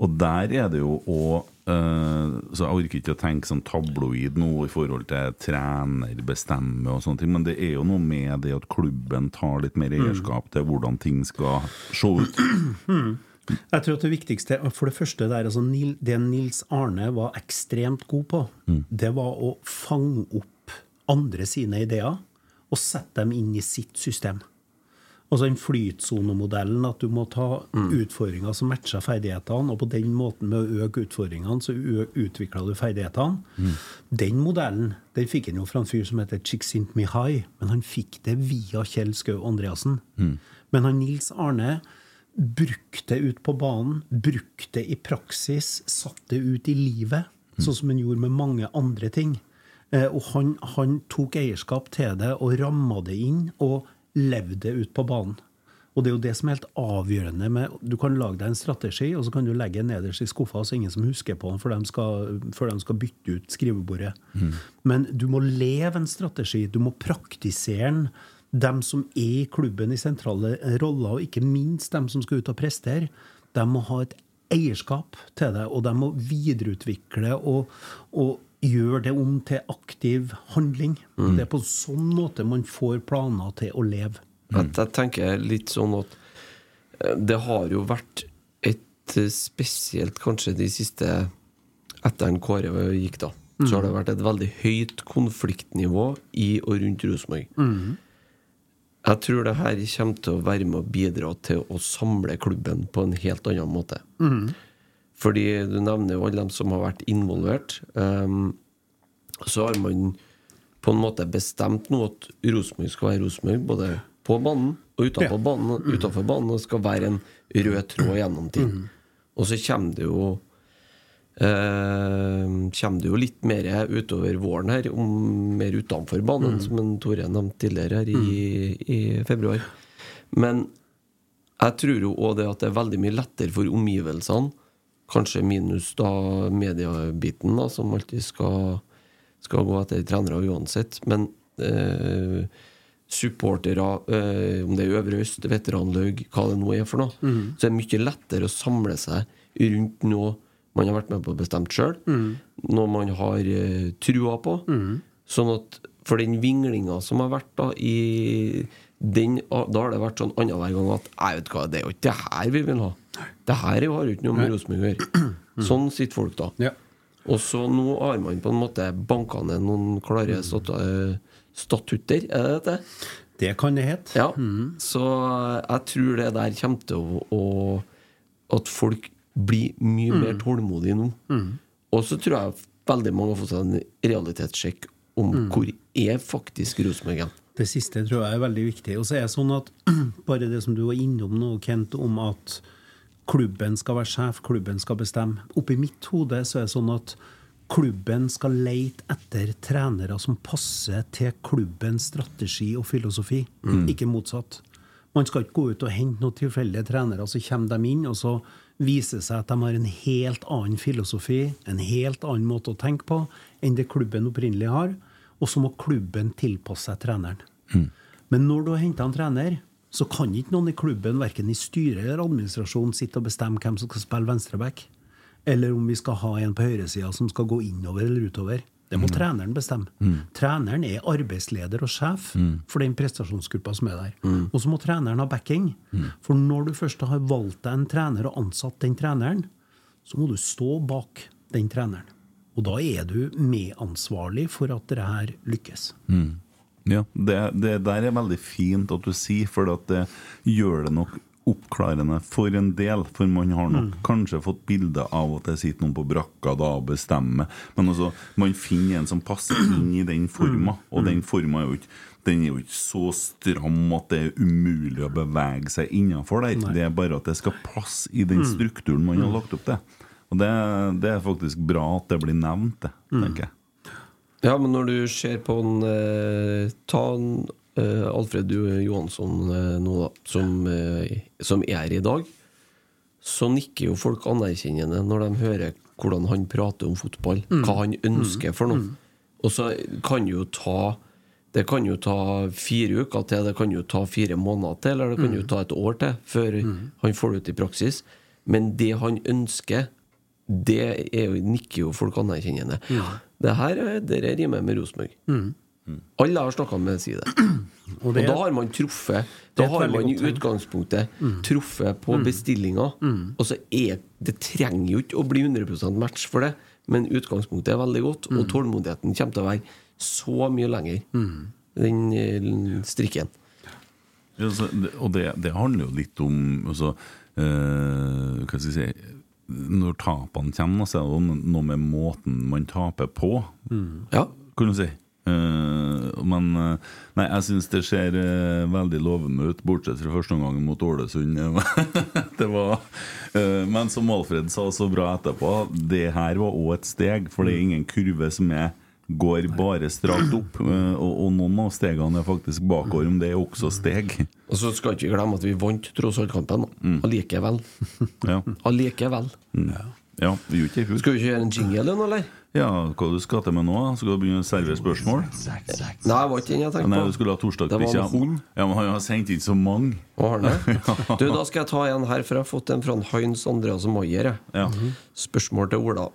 og der er det jo òg Så jeg orker ikke å tenke sånn tabloid nå i forhold til trener bestemmer og sånne ting, men det er jo noe med det at klubben tar litt mer eierskap til hvordan ting skal se ut. Jeg tror at det viktigste For det første, det, er altså det Nils Arne var ekstremt god på, det var å fange opp andre sine ideer og sette dem inn i sitt system. Altså den flytsonemodellen, at du må ta utfordringer som matcher ferdighetene, og på den måten med å øke utfordringene, så utvikla du ferdighetene. Den modellen den fikk han jo fra en fyr som heter Chiksint Mihai, men han fikk det via Kjell Skau Andreassen. Men han Nils Arne brukte det ut på banen, brukte det i praksis, satte det ut i livet, sånn som han gjorde med mange andre ting. Eh, og han, han tok eierskap til det og ramma det inn og levde det ut på banen. Og det er jo det som er helt avgjørende med Du kan lage deg en strategi, og så kan du legge den nederst i skuffa, så ingen som husker på den, for de skal, de skal bytte ut skrivebordet. Men du må leve en strategi. Du må praktisere den. Dem som er i klubben i sentrale roller, og ikke minst dem som skal ut og prestere, de må ha et eierskap til det, og de må videreutvikle og, og gjøre det om til aktiv handling. Det er på sånn måte man får planer til å leve. Jeg, jeg tenker litt sånn at eh, det har jo vært et eh, spesielt kanskje de siste Etter en Kåre gikk, da, så har det vært et veldig høyt konfliktnivå i og rundt Rosenborg. Jeg tror det her kommer til å være med å bidra til å samle klubben på en helt annen måte. Fordi du nevner jo alle dem som har vært involvert. Um, så har man på en måte bestemt nå at Rosenborg skal være Rosenborg, både på banen og utenfor Ja. banen. Utenfor banen og skal være en rød tråd gjennom ting. Og så kommer det jo eh, Kommer det jo litt mer utover våren her, om mer utenfor banen, som en Tore nevnte tidligere her i, i februar. Men jeg tror jo òg det at det er veldig mye lettere for omgivelsene, kanskje minus da mediebiten, da, som alltid skal, skal gå etter trenere uansett. Men eh, supportere, eh, om det er Øvre Øst, veteranlaug, hva det nå er for noe, så er det mye lettere å samle seg rundt noe man har vært med på å bestemme sjøl, noe man har eh, trua på. Sånn at for den vinglinga som har vært da i den, Da har det vært sånn annenhver gang at Jeg vet hva, det er jo ikke det her vi vil ha. Det her har jo ikke noe med Rosenborg å gjøre. Sånn sitter folk da. Ja. Og så nå har man på en måte banka ned noen klare eh, statutter, er det det? Det kan det hete. Ja. Så jeg tror det der kommer til å, å At folk blir mye mer tålmodige nå. Og så tror jeg veldig mange har fått seg en realitetssjekk om hvor er faktisk Rosenborg hen. Det siste tror jeg er veldig viktig. Og så er det sånn at bare det som du var innom nå, Kent, om at klubben skal være sjef, klubben skal bestemme. Oppi mitt hode så er det sånn at klubben skal leite etter trenere som passer til klubbens strategi og filosofi, ikke motsatt. Man skal ikke gå ut og hente noen tilfeldige trenere, så kommer de inn, og så viser det seg at de har en helt annen filosofi, en helt annen måte å tenke på, enn det klubben opprinnelig har. Og så må klubben tilpasse seg treneren. Men når du har henta en trener, så kan ikke noen i klubben, verken i styret eller administrasjon, sitte og bestemme hvem som skal spille venstreback. Eller om vi skal ha en på høyresida som skal gå innover eller utover. Det må treneren bestemme. Treneren er arbeidsleder og sjef for den prestasjonsgruppa som er der. Og så må treneren ha backing. For når du først har valgt deg en trener og ansatt den treneren, så må du stå bak den treneren. Og da er du medansvarlig for at det her lykkes. Ja, det, det der er veldig fint at du sier, for at det gjør det nok oppklarende for en del. For man har nok kanskje fått bilde av at det sitter noen på brakka da og bestemmer. Men altså, man finner en som passer inn i den forma, og den forma er jo ikke den er jo ikke så stram at det er umulig å bevege seg innafor der. Det er bare at det skal passe i den strukturen man har lagt opp til. Og det, det er faktisk bra at det blir nevnt, det, tenker jeg. Ja, men når du ser på en eh, Ta en, eh, Alfred Johansson eh, nå, da, som, eh, som er i dag, så nikker jo folk anerkjennende når de hører hvordan han prater om fotball, hva han ønsker for noe. Og så kan jo ta Det kan jo ta fire uker til, det kan jo ta fire måneder til, eller det kan jo ta et år til før han får det ut i praksis. Men det han ønsker, det er jo, nikker jo folk anerkjennende. Det her er- det rimer med Rosenborg. Alle jeg har snakka med, sier det. Og Og da har man truffet Da har man i utgangspunktet mm. truffet på bestillinga. Og så er Det trenger jo ikke å bli 100% match for det, men utgangspunktet er veldig godt, og tålmodigheten kommer til å være så mye lenger. Den eh, strikken. Ja, så og det, det handler jo litt om altså, eh, Hva skal jeg si Når tapene kommer, så er det noe med måten man taper på, Ja. kan du si. Uh, men uh, Nei, jeg syns det ser uh, veldig lovende ut, bortsett fra første omgang mot Ålesund. det var Men som Alfred sa så bra etterpå, det her var òg et steg, for det er ingen kurve som er går bare strakt opp. eh, og, og noen av stegene er faktisk bakover, men det er også steg. Og så skal ikke vi glemme at vi vant tross alt kampen. da. Allikevel. Ja, Allikevel. ja vi gjorde ikke det i. Skal vi ikke gjøre en jingle nå, eller? Ja, hva du skal til med nå? Skal du begynne å servere spørsmål? Nei, det var ikke den jeg tenkte Nei, du skulle ha torsdagsbikkja. Ja, men han har sendt inn så mange. Å, har det? Du, Da skal jeg ta en her, for jeg har fått en fra Heinz Andreas Maier. Ja. Spørsmål til Ola.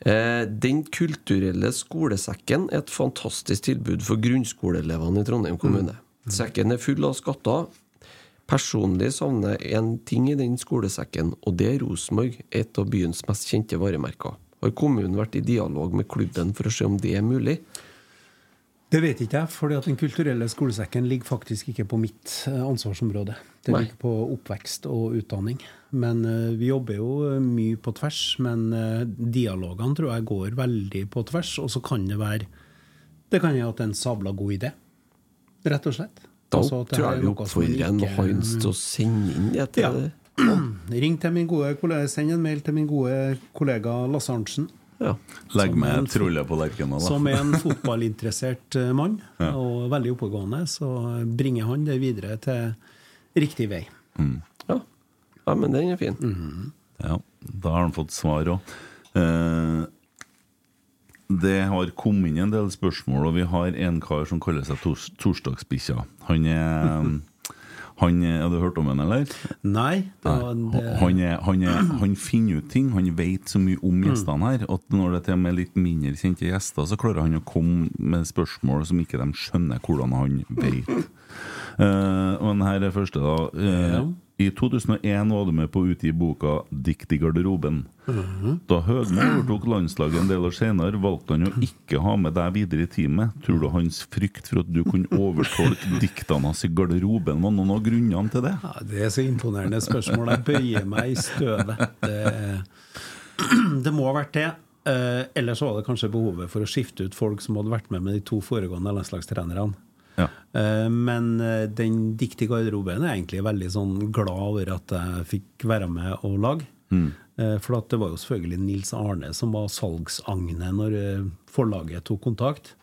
Eh, den kulturelle skolesekken er et fantastisk tilbud for grunnskoleelevene i Trondheim kommune. Sekken er full av skatter. Personlig savner jeg en ting i den skolesekken, og det er Rosenborg, et av byens mest kjente varemerker. Har kommunen vært i dialog med klubben for å se om det er mulig? Det vet ikke jeg, for Den kulturelle skolesekken ligger faktisk ikke på mitt eh, ansvarsområde. Det Nei. ligger på oppvekst og utdanning. Men eh, vi jobber jo eh, mye på tvers. Men eh, dialogene tror jeg går veldig på tvers. Og så kan det være Det kan jo være en sabla god idé, rett og slett. Da Altså at det tror jeg er vi oppfordrer en Hans til å sende inn det til Ja. Ring til min gode kollega, Send en mail til min gode kollega Lasse Arntzen. Ja. Legg med fot- trollet på lerkena, Som er en fotballinteressert mann, mann, og veldig oppegående, så bringer han det videre til riktig vei. Ja. Ja, men den er fin. Ja, da har han fått svar òg. Eh, det har kommet inn en del spørsmål, og vi har en kar som kaller seg tors Torsdagsbikkja. Han er han er, Har du hørt om han, eller? Nei, det var det, Han, er, han, er, han finner ut ting. Han vet så mye om gjestene her at når det er til og med litt mindre kjente gjester, så klarer han å komme med spørsmål som ikke de skjønner hvordan han vet. Eh, men her er første, da. Eh, I 2001 var du med på å utgi boka 'Dikt i garderoben'. Da Høgmo overtok landslaget en del år senere, valgte han å ikke ha med deg videre i teamet. Tror du hans frykt for at du kunne overtolke diktene hans i garderoben, var noen av grunnene til det? ja, det er så imponerende spørsmål. Jeg bøyer meg i støvet. Det, det må ha vært det. Eh, ellers var det kanskje behovet for å skifte ut folk som hadde vært med med de to foregående landslagstrenerne. Ja. Eh, Men eh, den dikt i garderoben er egentlig veldig sånn glad over at jeg fikk være med og lage. Mm. For at det var jo selvfølgelig Nils Arne som var salgsagnet når eh, forlaget tok kontakt.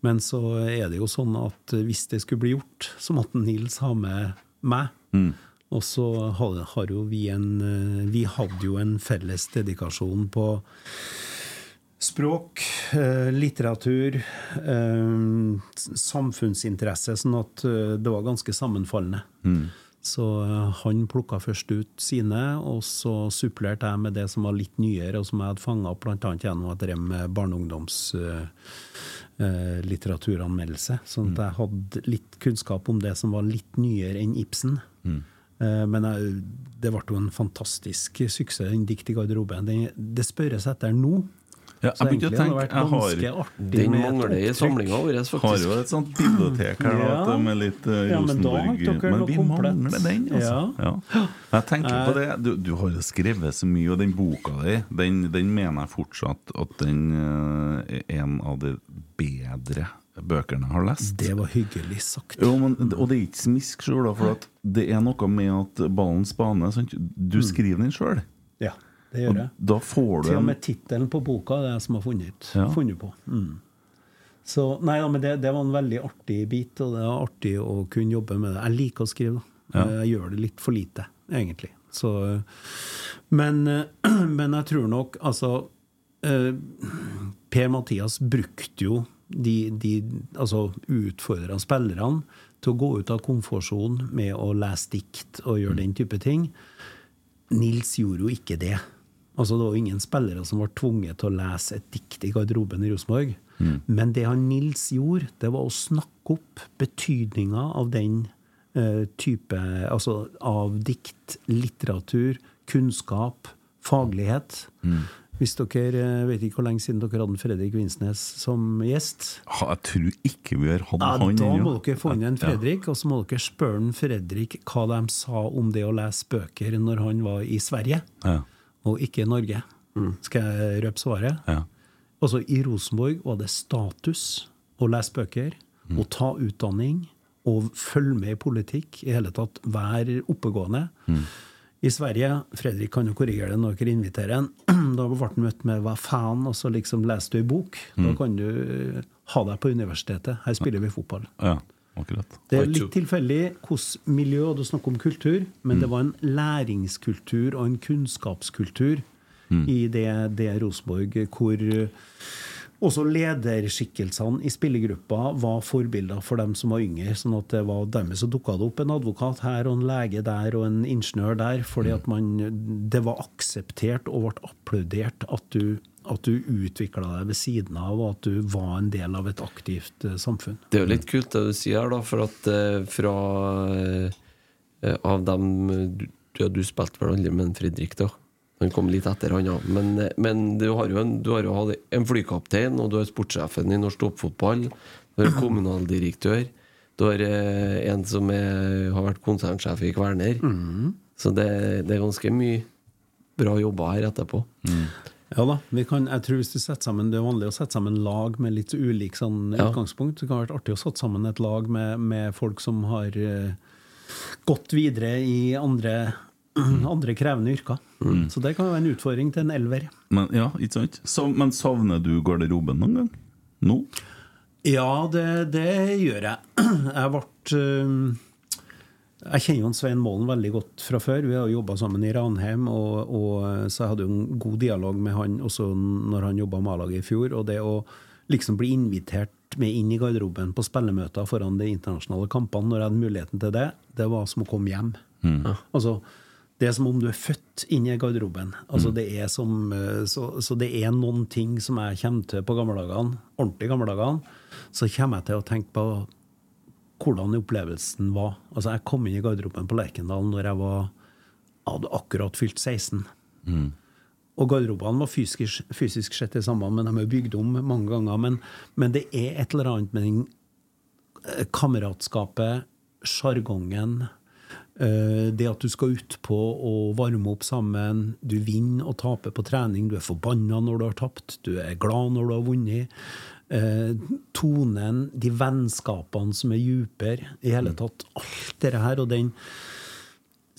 Men så er det jo sånn at eh, hvis det skulle bli gjort, så måtte Nils ha med meg. Og så har, jo vi en eh, Vi hadde jo en felles dedikasjon på Språk, eh, litteratur, eh, samfunnsinteresse, sånn at eh, det var ganske sammenfallende. Så eh, han plukka først ut sine, og så supplerte jeg med det som var litt nyere, og som jeg hadde fanga opp bl.a. gjennom at jeg drev med barneungdomslitteraturanmeldelse. sånn at jeg hadde litt kunnskap om det som var litt nyere enn Ibsen. Mm. Men jeg, det ble jo en fantastisk suksess, den Dikt i garderoben. Det, Det spørres etter nå. Ja, jeg begynte å egentlig har det tenke Jeg har, Den mangler i samlinga vår, har jo et sånt bibliotek her da, Ja. med litt uh, Ja, men Rosenborg Men vi komplett. mangler den, altså. Ja. Ja. Jeg tenker på det Du, du har jo skrevet så mye, og den boka di, den, den mener jeg fortsatt at den uh, er en av de bedre bøkene jeg har lest. Det var hyggelig sagt. Jo, men, og det er ikke smisk sjøl, for at det er noe med at ballens bane? Du Mm. skriver den sjøl. Ja, det gjør jeg. Da får du Til og med tittelen på boka det er det jeg som har funnet, Ja. funnet på. Mm. Så nei ja, men det, det var en veldig artig bit, og det var artig å kunne jobbe med det. Jeg liker å skrive, da. Ja. Jeg gjør det litt for lite, egentlig. Så, men, men jeg tror nok Altså eh, Per Mathias brukte jo de, de altså utfordra spillerne til å gå ut av komfortsonen med å lese dikt og gjøre den type ting. Nils gjorde jo ikke det. Altså Det var jo ingen spillere som var tvunget til å lese et dikt i garderoben i Rosenborg. Men det han Nils gjorde, det var å snakke opp betydninga av den uh, type Altså av dikt, litteratur, kunnskap, faglighet. Hvis dere eh, vet ikke hvor lenge siden dere hadde Fredrik Vinsnes som gjest. Jeg tror ikke vi har hatt Ja, han da må dere få inn en Ja. Fredrik, og så må dere spørre Fredrik hva de sa om det å lese bøker når han var i Sverige, Ja. Og ikke i Norge. Skal jeg røpe svaret? Ja. Altså, I Rosenborg var det status å lese bøker, å ta utdanning og følge med i politikk. I hele tatt være oppegående. I Sverige Fredrik kan jo korrigere det når dere inviterer en. Da ble han møtt med 'hva faen', og så liksom leser du ei bok. Da kan du eh, ha deg på universitetet. Her spiller vi fotball. ja, akkurat. Det er litt tilfeldig hvilket miljø, og du snakker om kultur, men det var en læringskultur og en kunnskapskultur i det, det Rosenborg hvor eh, også lederskikkelsene i spillergruppa var forbilder for dem som var yngre. sånn at det var Dermed så dukka det opp en advokat her og en lege der og en ingeniør der, fordi at man, det var akseptert og ble applaudert at du, at du utvikla deg ved siden av, og at du var en del av et aktivt eh, samfunn. Det er jo litt kult det du sier her, da, for at eh, fra eh, Av dem du, ja, du spilte vel aldri med en Fredrik, da. Han kom litt etter, han ja. Men, men du har jo en, du har jo hatt en flykaptein, og du har sportssjefen i norsk toppfotball. Du har kommunaldirektør. Du har en som er, har vært konsernsjef i Kverner. Så det, det er ganske mye bra jobber her etterpå. Ja da, vi kan, jeg tror hvis du setter sammen Det er vanlig å sette sammen lag med litt ulik sånn Ja. utgangspunkt. Det kan være artig å sette sammen et lag med, med folk som har uh, gått videre i andre, andre krevende yrker. Så det kan være en utfordring til en elver. Men, ja, ikke sant? Så, men savner du garderoben noen gang? Nå? Ja, det, det gjør jeg. Jeg ble eh, Jeg kjenner jo Svein Målen veldig godt fra før. Vi har jo jobba sammen i Ranheim, og, og, så jeg hadde jo en god dialog med han også når han jobba med A-laget i fjor. Og det å liksom bli invitert med inn i garderoben på spillemøter foran de internasjonale kampene, når jeg hadde muligheten til det, det var som å komme hjem. Altså, det er som om du er født inn i garderoben. Altså, det er som, eh, så, så det er noen ting som jeg kommer til på gamle gammeldagene, ordentlig gammeldagene, så kommer jeg til å tenke på hvordan opplevelsen var. Altså, jeg kom inn i garderoben på Lerkendal når jeg var, hadde akkurat fylt 16. Og garderobene var fysisk, fysisk sett det samme, men de er bygd om mange ganger. Men, men det er et eller annet med den eh, kameratskapet, sjargongen, eh, det at du skal utpå og varme opp sammen. Du vinner og taper på trening. Du er forbanna når du har tapt. Du er glad når du har vunnet. Eh, tonen, de vennskapene som er dypere. I hele tatt alt det her. Og den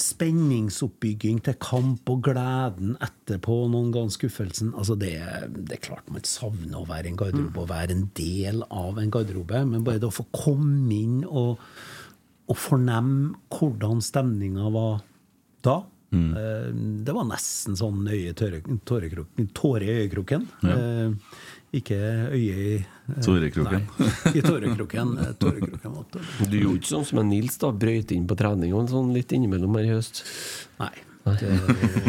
spenningsoppbygging til kamp og gleden etterpå, noen ganger skuffelsen altså det, det er klart man savner å være en garderobe og være en del av en garderobe, men bare det å få komme inn og, og fornemme hvordan stemninga var da, mm. Det var nesten sånn øye tåre- tårekroken- tåre i øyekroken. Eh, Ikke øye i eh, Tårekroken. Nei, i tårekroken. eh, tårekroken Du gjorde ikke sånn som en Nils, da. Brøyt inn på trening og sånn litt innimellom her i høst. Nei. Det,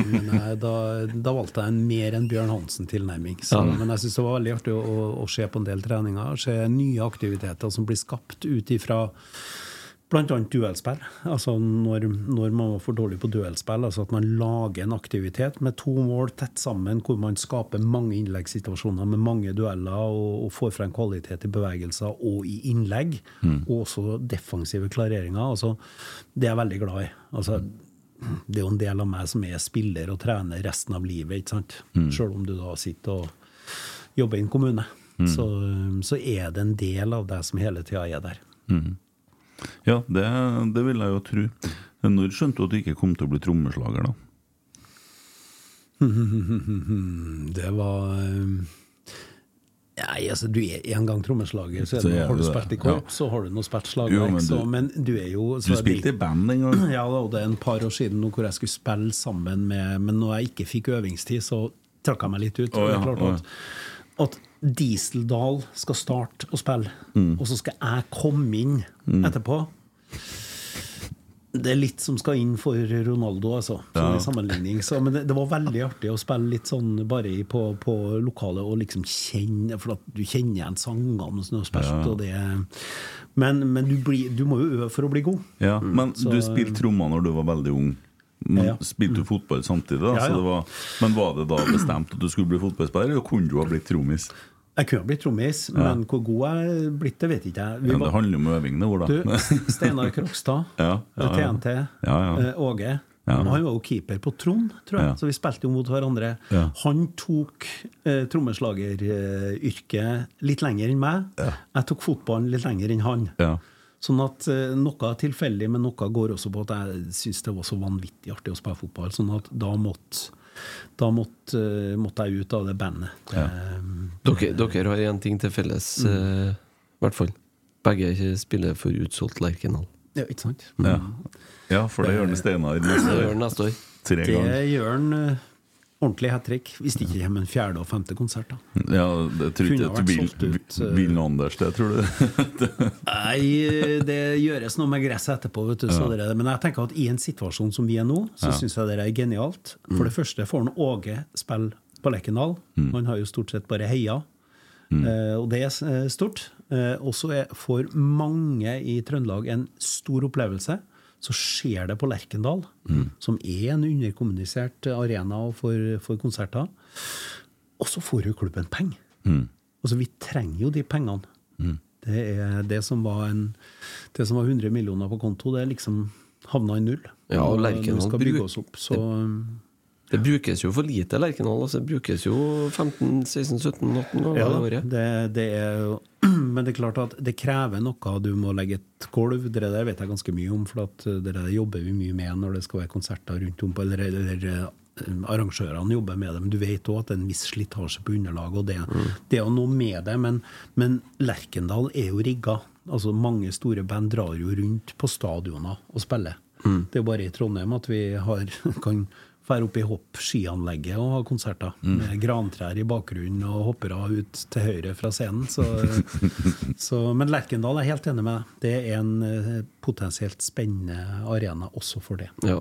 men jeg, da, da valgte jeg en mer enn Bjørn Hansen-tilnærming. Ja. Men jeg syns det var veldig artig å, å, å se på en del treninger. Se nye aktiviteter som blir skapt ut ifra bl.a. duellspill. Altså når, når man var for dårlig på duellspill. Altså at man lager en aktivitet med to mål tett sammen, hvor man skaper mange innleggssituasjoner med mange dueller og, og får frem kvalitet i bevegelser og i innlegg. Og også defensive klareringer. Altså, det er jeg veldig glad i. Altså, det er jo en del av meg som er spiller og trener resten av livet, ikke sant. Selv om du da sitter og jobber i en kommune. Så, så er det en del av deg som hele tida er der. Ja, det, det vil jeg jo tro. Når skjønte du at du ikke kom til å bli trommeslager, da? Det var eh, Nei, altså, du er en gang trommeslager, så, er Så har du spilt i ja. korps, så har du noe spilt slagverk. men du- men du er jo Du spilte i band en gang. Ja, da, og det er en par år siden nå hvor jeg skulle spille sammen med Men når jeg ikke fikk øvingstid, så trakk jeg meg litt ut. Å, Og det ja, er klart at, at Dieseldal skal starte å spille, Mm. og så skal jeg komme inn etterpå. Det er litt som skal inn for Ronaldo, altså. Sånn Ja. i sammenligning. Så, men det, det var veldig artig å spille litt sånn bare på, på lokalet og liksom kjenne For at du kjenner igjen sangene du har spilt. Ja. Og det, men men du, bli, du må jo øve for å bli god. Ja, Men Så- du spilte trommer når du var veldig ung. Men Ja. Spilte du fotball samtidig? da? Ja, ja. Så det var, men var det da bestemt at du skulle bli fotballspiller, eller kunne du ha blitt trommis? Jeg kunne blitt trommis, men hvor god jeg er blitt, det vet ikke jeg. Vi Ja, det handler jo om øving, det ord, Du. Steinar Krokstad, Ja, ja, ja. TNT, Ja, ja. eh, Åge. Ja. Han var jo keeper på Trond, tror jeg, Ja. så vi spilte jo mot hverandre. Ja. Han tok eh, trommeslageryrket litt lenger enn meg. Jeg tok fotballen litt lenger enn han. Ja. Sånn at eh, noe er tilfeldig, men noe går også på at jeg syns det var så vanvittig artig å spille fotball. Sånn at da måtte, da måtte, eh, måtte jeg ut av det bandet. Ja. Dere, dere har én ting til felles, Mm. eh, i hvert fall. Begge spiller for utsolgt Lerkendal. Ja, ikke sant? Ja. ja, for det gjør den Steinar Det neste år. han Det gjør han eh, ordentlig hat trick, hvis det ikke kommer en fjerde og femte konsert. da. Ja, det tror ikke at ut, eh. Anders det, tror du? Nei, det gjøres noe med gresset etterpå. Vet du, så det. Men jeg tenker at i en situasjon som vi er nå, så synes jeg det er genialt. For det første får han Åge spille på Lerkendal. Han har jo stort sett bare heia. Mm. og det er eh, stort. Eh, og så for mange i Trøndelag en stor opplevelse. Så skjer det på Lerkendal, som er en underkommunisert arena for, for konserter. Og så får jo klubben penger. Altså, vi trenger jo de pengene. Det er det som var en Det som var 100 millioner på konto, det liksom havna i null. Ja, og Lerkendal vi skal bygge bruk- oss opp, så Det brukes jo for lite Lerkendal. Altså, det brukes jo 15-16-17-18 ganger ja, i året. det, det er jo Men det er klart at det krever noe. Du må legge et gulv. Det der vet jeg ganske mye om, for det der jobber vi mye med når det skal være konserter rundt om Eller, eller eh, arrangørene jobber med det, men du vet òg at det er en viss slitasje på underlaget. Og det, det er jo noe med det, men, men Lerkendal er jo rigga. Altså Mange store band drar jo rundt på stadioner og spiller. Det er jo bare i Trondheim at vi har, kan dra oppe i hopp skianlegget og ha konserter. Med grantrær i bakgrunnen og hoppere ut til høyre fra scenen. Så, så, men Lerkendal er helt enig med deg. Det er en eh, potensielt spennende arena også for det. Ja.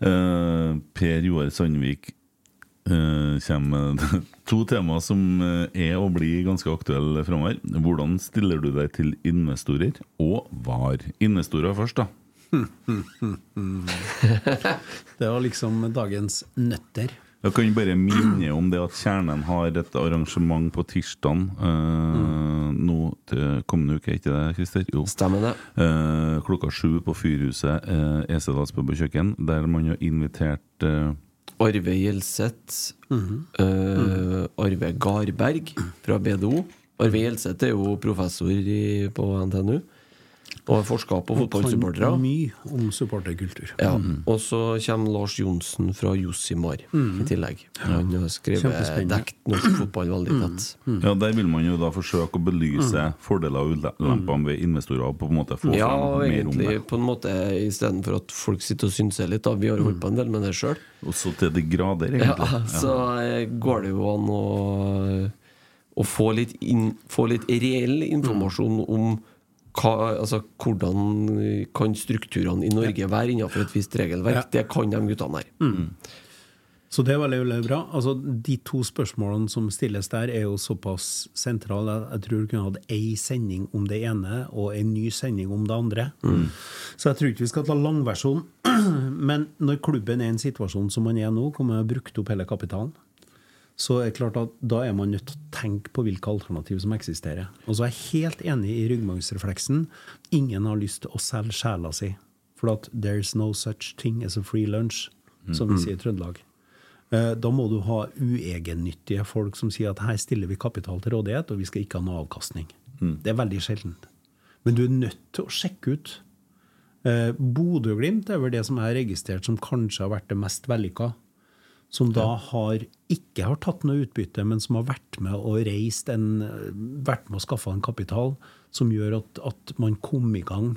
Per Joar Sandvik eh, kommer med to tema som eh, er og blir ganske aktuelle framover. Hvordan stiller du deg til investorer, og var investorer først, da? Det var liksom dagens nøtter. Jeg kan bare minne om det at Kjernen har et arrangement på tirsdag eh, nå til kommende uke, er ikke det, Christer? Jo. Stemmer det. Uh, klokka sju på Fyrhuset, uh, Esedals pub og kjøkken, der man har invitert uh, Arve Gjelseth. eh, Arve Garberg fra BDO. Arve Gjelseth er jo professor i, på NTNU forska på fotballsupportere. Kan mye om supporterkultur. Ja, Og så kommer Lars Johnsen fra Jossimar i tillegg. Han har skrevet dekt norsk fotball veldig tett. Ja, Der vil man jo da forsøke å belyse fordeler og ulempene ved investorer. og på en måte få Ja, frem mer mer om det. på en måte istedenfor at folk sitter og synser litt. da Vi har holdt på en del med det sjøl. Også til de grader, Ja, så eh, går det jo an å, å få, litt in, få litt reell informasjon om hva, altså, hvordan kan strukturene i Norge være innenfor et visst regelverk. Ja. Det kan de guttene her. Så det er veldig, bra. Altså, de to spørsmålene som stilles der, er jo såpass sentrale. Jeg tror du kunne hatt ei sending om det ene og en ny sending om det andre. Så jeg tror ikke vi skal ta langversjonen. Men når klubben er i en situasjon som man er nå, kommer man brukt opp hele kapitalen, så er det klart at da er man nødt til å tenke på hvilke alternativ som eksisterer. Og så er jeg helt enig i ryggmargsrefleksen. Ingen har lyst til å selge sjela si. For at there's no such thing as a free lunch, som vi sier i Trøndelag. Eh, Da må du ha uegennyttige folk som sier at her stiller vi kapital til rådighet, og vi skal ikke ha noe avkastning. Det er veldig sjeldent. Men du er nødt til å sjekke ut. Eh, Bodø-Glimt er vel det som jeg har registrert som kanskje har vært det mest vellykka. Som da har ikke har tatt noe utbytte, men som har vært med og reist en, vært med og skaffa en kapital som gjør at, at man kom i gang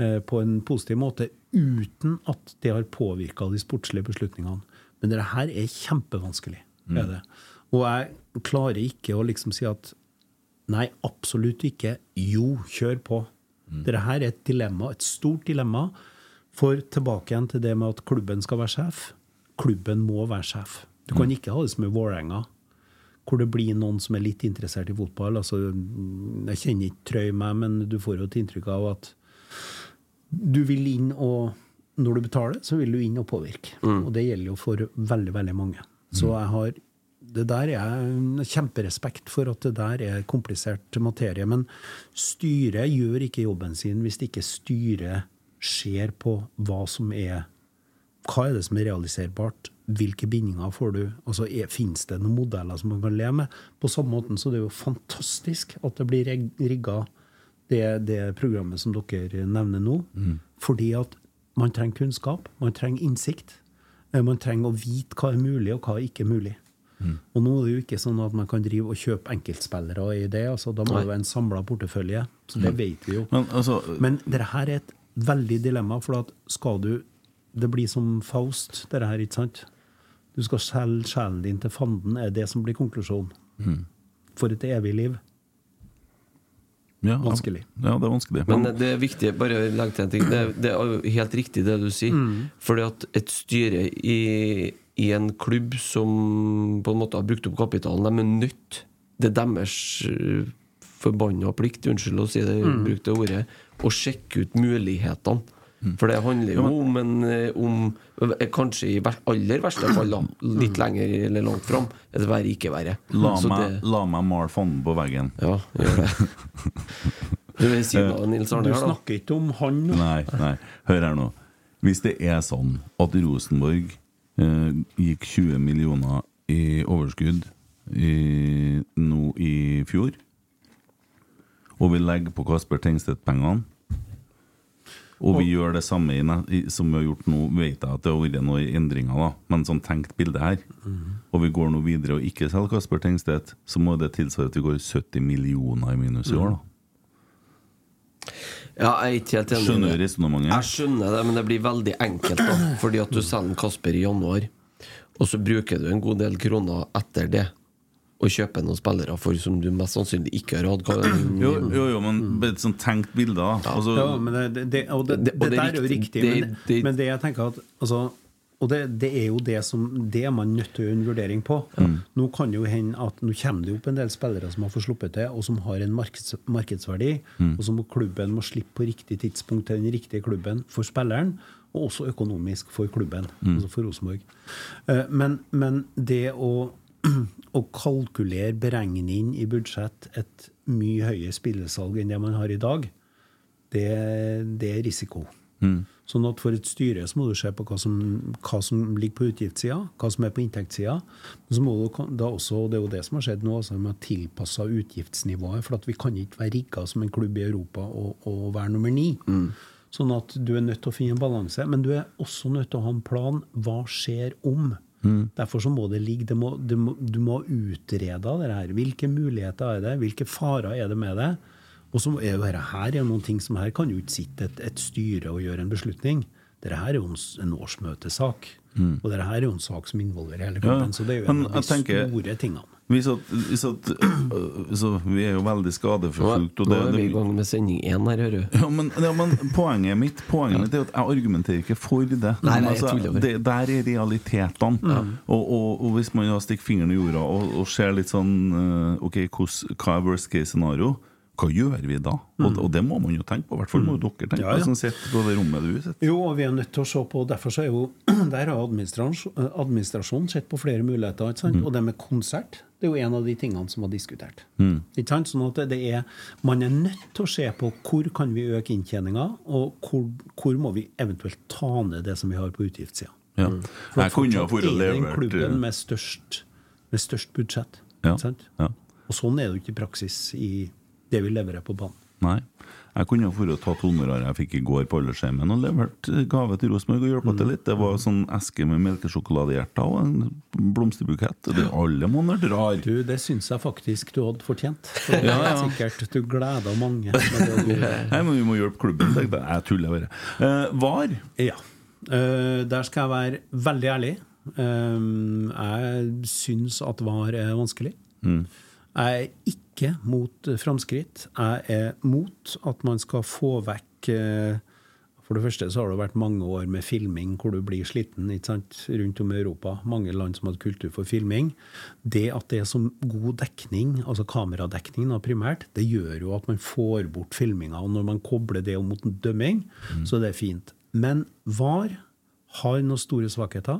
eh, på en positiv måte uten at det har påvirka de sportslige beslutningene. Men det her er kjempevanskelig. Er det. Og jeg klarer ikke å liksom si at nei, absolutt ikke. Jo, kjør på. Dette her er et dilemma, et stort dilemma. For tilbake igjen til det med at klubben skal være sjef. Klubben må være sjef. Du kan ikke ha det som i Vålerenga, hvor det blir noen som er litt interessert i fotball. Altså, jeg kjenner ikke Trøy meg, men du får jo et inntrykk av at du vil inn og Når du betaler, så vil du inn og påvirke. Og det gjelder jo for veldig, veldig mange. Så jeg har det der er kjemperespekt for at det der er komplisert materie. Men styret gjør ikke jobben sin hvis ikke styret ser på hva som er Hva er det som er realiserbart? Hvilke bindinger får du? Altså, Fins det noen modeller som man kan leve med? På samme måten så det er jo fantastisk at det blir rigga, det, det programmet som dere nevner nå. Fordi at man trenger kunnskap, man trenger innsikt. eh, Man trenger å vite hva er mulig, og hva er ikke mulig. Og nå er det jo ikke sånn at man kan drive og kjøpe enkeltspillere i det. altså Da må Nei. det være en samla portefølje. Så det vet vi jo. Men altså Men dette er et veldig dilemma, for at skal du Det blir som Faust, dette her, ikke sant? Du skal selge sjelen din til fanden, er det som blir konklusjonen. For et evig liv. ja, Vanskelig. Ja, det er vanskelig. Men det er viktig, bare legg til en ting. Det, det er helt riktig det du sier. Fordi at et styre i, i en klubb som på en måte har brukt opp kapitalen, de er nødt Det er deres eh, forbanna plikt, unnskyld å si det, bruk det ordet, å sjekke ut mulighetene. For det handler jo om, en, eh, om eh, kanskje i aller verste fall, litt lenger eller langt fram, et verre, ikke verre. La meg, det- la meg male fanden på veggen. Ja, gjør det. Du Du Arne her, snakker ikke om han nå. Nei, nei. Hør her nå. Hvis det er sånn at Rosenborg eh, gikk 20 millioner i overskudd i, nå i fjor. Og vi legger på Kasper Tengstedt-pengene. Og vi gjør det samme som vi har gjort nå. Vet jeg at det har vært noen endringer, da men sånn tenkt bilde her. Og vi går nå videre og ikke selger Kasper Tengstedt, så må det tilsvare at vi går 70 millioner i minus i år, da. Ja, jeg er ikke helt enig Skjønner du resonnementet? Jeg skjønner det, men det blir veldig enkelt. da Fordi at du selger Kasper i januar, og så bruker du en god del kroner etter det. Og kjøpe noen spillere for som du mest sannsynlig ikke har hatt. Jo, jo, jo, men et sånt tenkt bilde, da. Altså, Ja, men det, det, og det, Det- det, og det er der er jo riktig. men, det- men det jeg tenker at altså, Og det, det er jo det som Det er man nødt til å gjøre en vurdering på. Nå kan jo hende at Nå kommer det opp en del spillere som har fått sluppet til, og som har en markeds, markedsverdi, og som klubben må slippe på riktig tidspunkt til den riktige klubben for spilleren, og også økonomisk for klubben, altså for Rosenborg. Eh, Men, men det å å kalkulere, beregne inn i budsjett et mye høyere spillesalg enn det man har i dag, det, det er risiko. Sånn at For et styre så må du se på hva som, hva som ligger på utgiftssida, hva som er på inntektssida. Men så må du da også, det er jo det som har skjedd nå, altså med tilpassa utgiftsnivået. For at vi kan ikke være rigga som en klubb i Europa og, og være nummer ni. Sånn at du er nødt til å finne en balanse. Men du er også nødt til å ha en plan. Hva skjer om? Derfor så må det ligge det må, det må, Du må utrede det her. Hvilke muligheter er det? Hvilke farer er det med det? Og så er jo dette her er noen ting som her kan jo ikke sitte et, et styre og gjøre en beslutning. Dette her er jo en, årsmøtesak. Mm. Og dette her er jo en sak som involverer hele kroppen. Ja, Så det er jo en av de store tingene. Vi, satt, vi, satt, øh, så vi er jo veldig skadeforfulgt. nå er vi i gang med sending én her, hører du. Ja, men, ja, men poenget mitt Poenget mitt er at jeg argumenterer ikke for det. Nei, nei, Altså, det der er realitetene. Og, og, og hvis man stikker fingeren i jorda og, og ser litt sånn øh, Ok, hos, hva er worst case scenario? Hva gjør vi da? Og, og det må man jo tenke på. I hvert fall må jo dere tenke Ja, ja. på, som sitter på det rommet du sitter. Jo, og vi er nødt til å se på Derfor så er jo Der har administrasjon- administrasjonen sett på flere muligheter. Ikke sant? Og det med konsert det er jo en av de tingene som var diskutert. Ikke sant? Sånn at det er, Man er nødt til å se på hvor kan vi øke inntjeninga, og hvor, hvor må vi eventuelt ta ned det som vi har på utgiftssida. Ja. For Jeg kunne fortsatt vært er den klubben øh, med størst, med størst budsjett. Ja, ja. Og sånn er det jo ikke i praksis i det vi leverer på banen. Nei. Jeg kunne jo vært tatt honoraret jeg fikk i går på Aldersheimen og levert gave til Rosenborg og hjulpet til litt. Det var sånn eske med melkesjokoladehjerter og en blomsterbukett. Det er alle måneder drar. Du, det syns jeg faktisk du hadde fortjent. For Ja, ja. sikkert du gleda mange. Nei, men vi må hjelpe klubben. tenkte Jeg Jeg tuller bare. Uh, var ja. Uh, der skal jeg være veldig ærlig. Uh, jeg syns at VAR er vanskelig. Jeg er ikke mot eh, framskritt. Jeg er mot at man skal få vekk eh, For det første så har det vært mange år med filming hvor du blir sliten ikke sant? rundt om i Europa. Mange land som har kultur for filming. Det at det er så god dekning, altså kameradekning da, primært, det gjør jo at man får bort filminga. Og når man kobler det mot en dømming, så er det fint. Men VAR har noen store svakheter.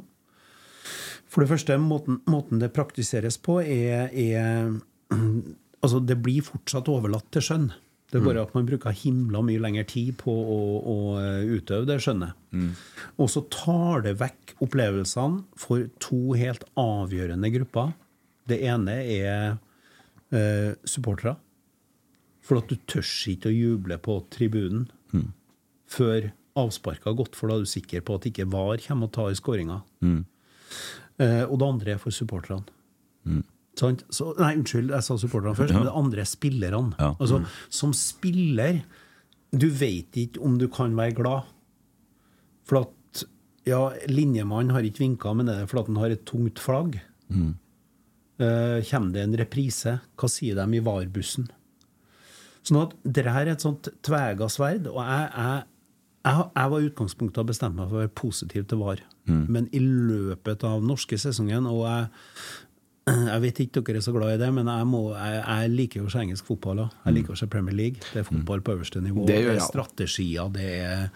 For det første, måten, måten det praktiseres på, er, er Altså, det blir fortsatt overlatt til skjønn. Det er bare at man bruker himla mye lengre tid på å, å utøve det skjønnet. Og så tar det vekk opplevelsene for to helt avgjørende grupper. Det ene er eh, supportere. For at du tør ikke å juble på tribunen før avsparket har gått, for da er du sikker på at ikke VAR kommer og tar i Mm. Eh, og det andre er for supporterne. Sant? Så, nei, unnskyld, jeg sa supporterne først. Men det andre er spillerne. Ja. Altså, Som spiller Du vet ikke om du kan være glad. For at ja, linjemannen har ikke vinka, men er det fordi han har et tungt flagg? Eh, kommer det en reprise? Hva sier de i VAR-bussen? Sånn at det her er et sånt tvega sverd, og jeg, jeg, jeg, jeg var i utgangspunktet og bestemte meg for å være positiv til VAR. Men i løpet av norske sesongen, og jeg, jeg vet ikke dere er så glad i det, men jeg, må, jeg, jeg liker jo å se engelsk fotball òg. Jeg liker å se Premier League. Det er fotball på øverste nivå. Det Det, er strategier, det er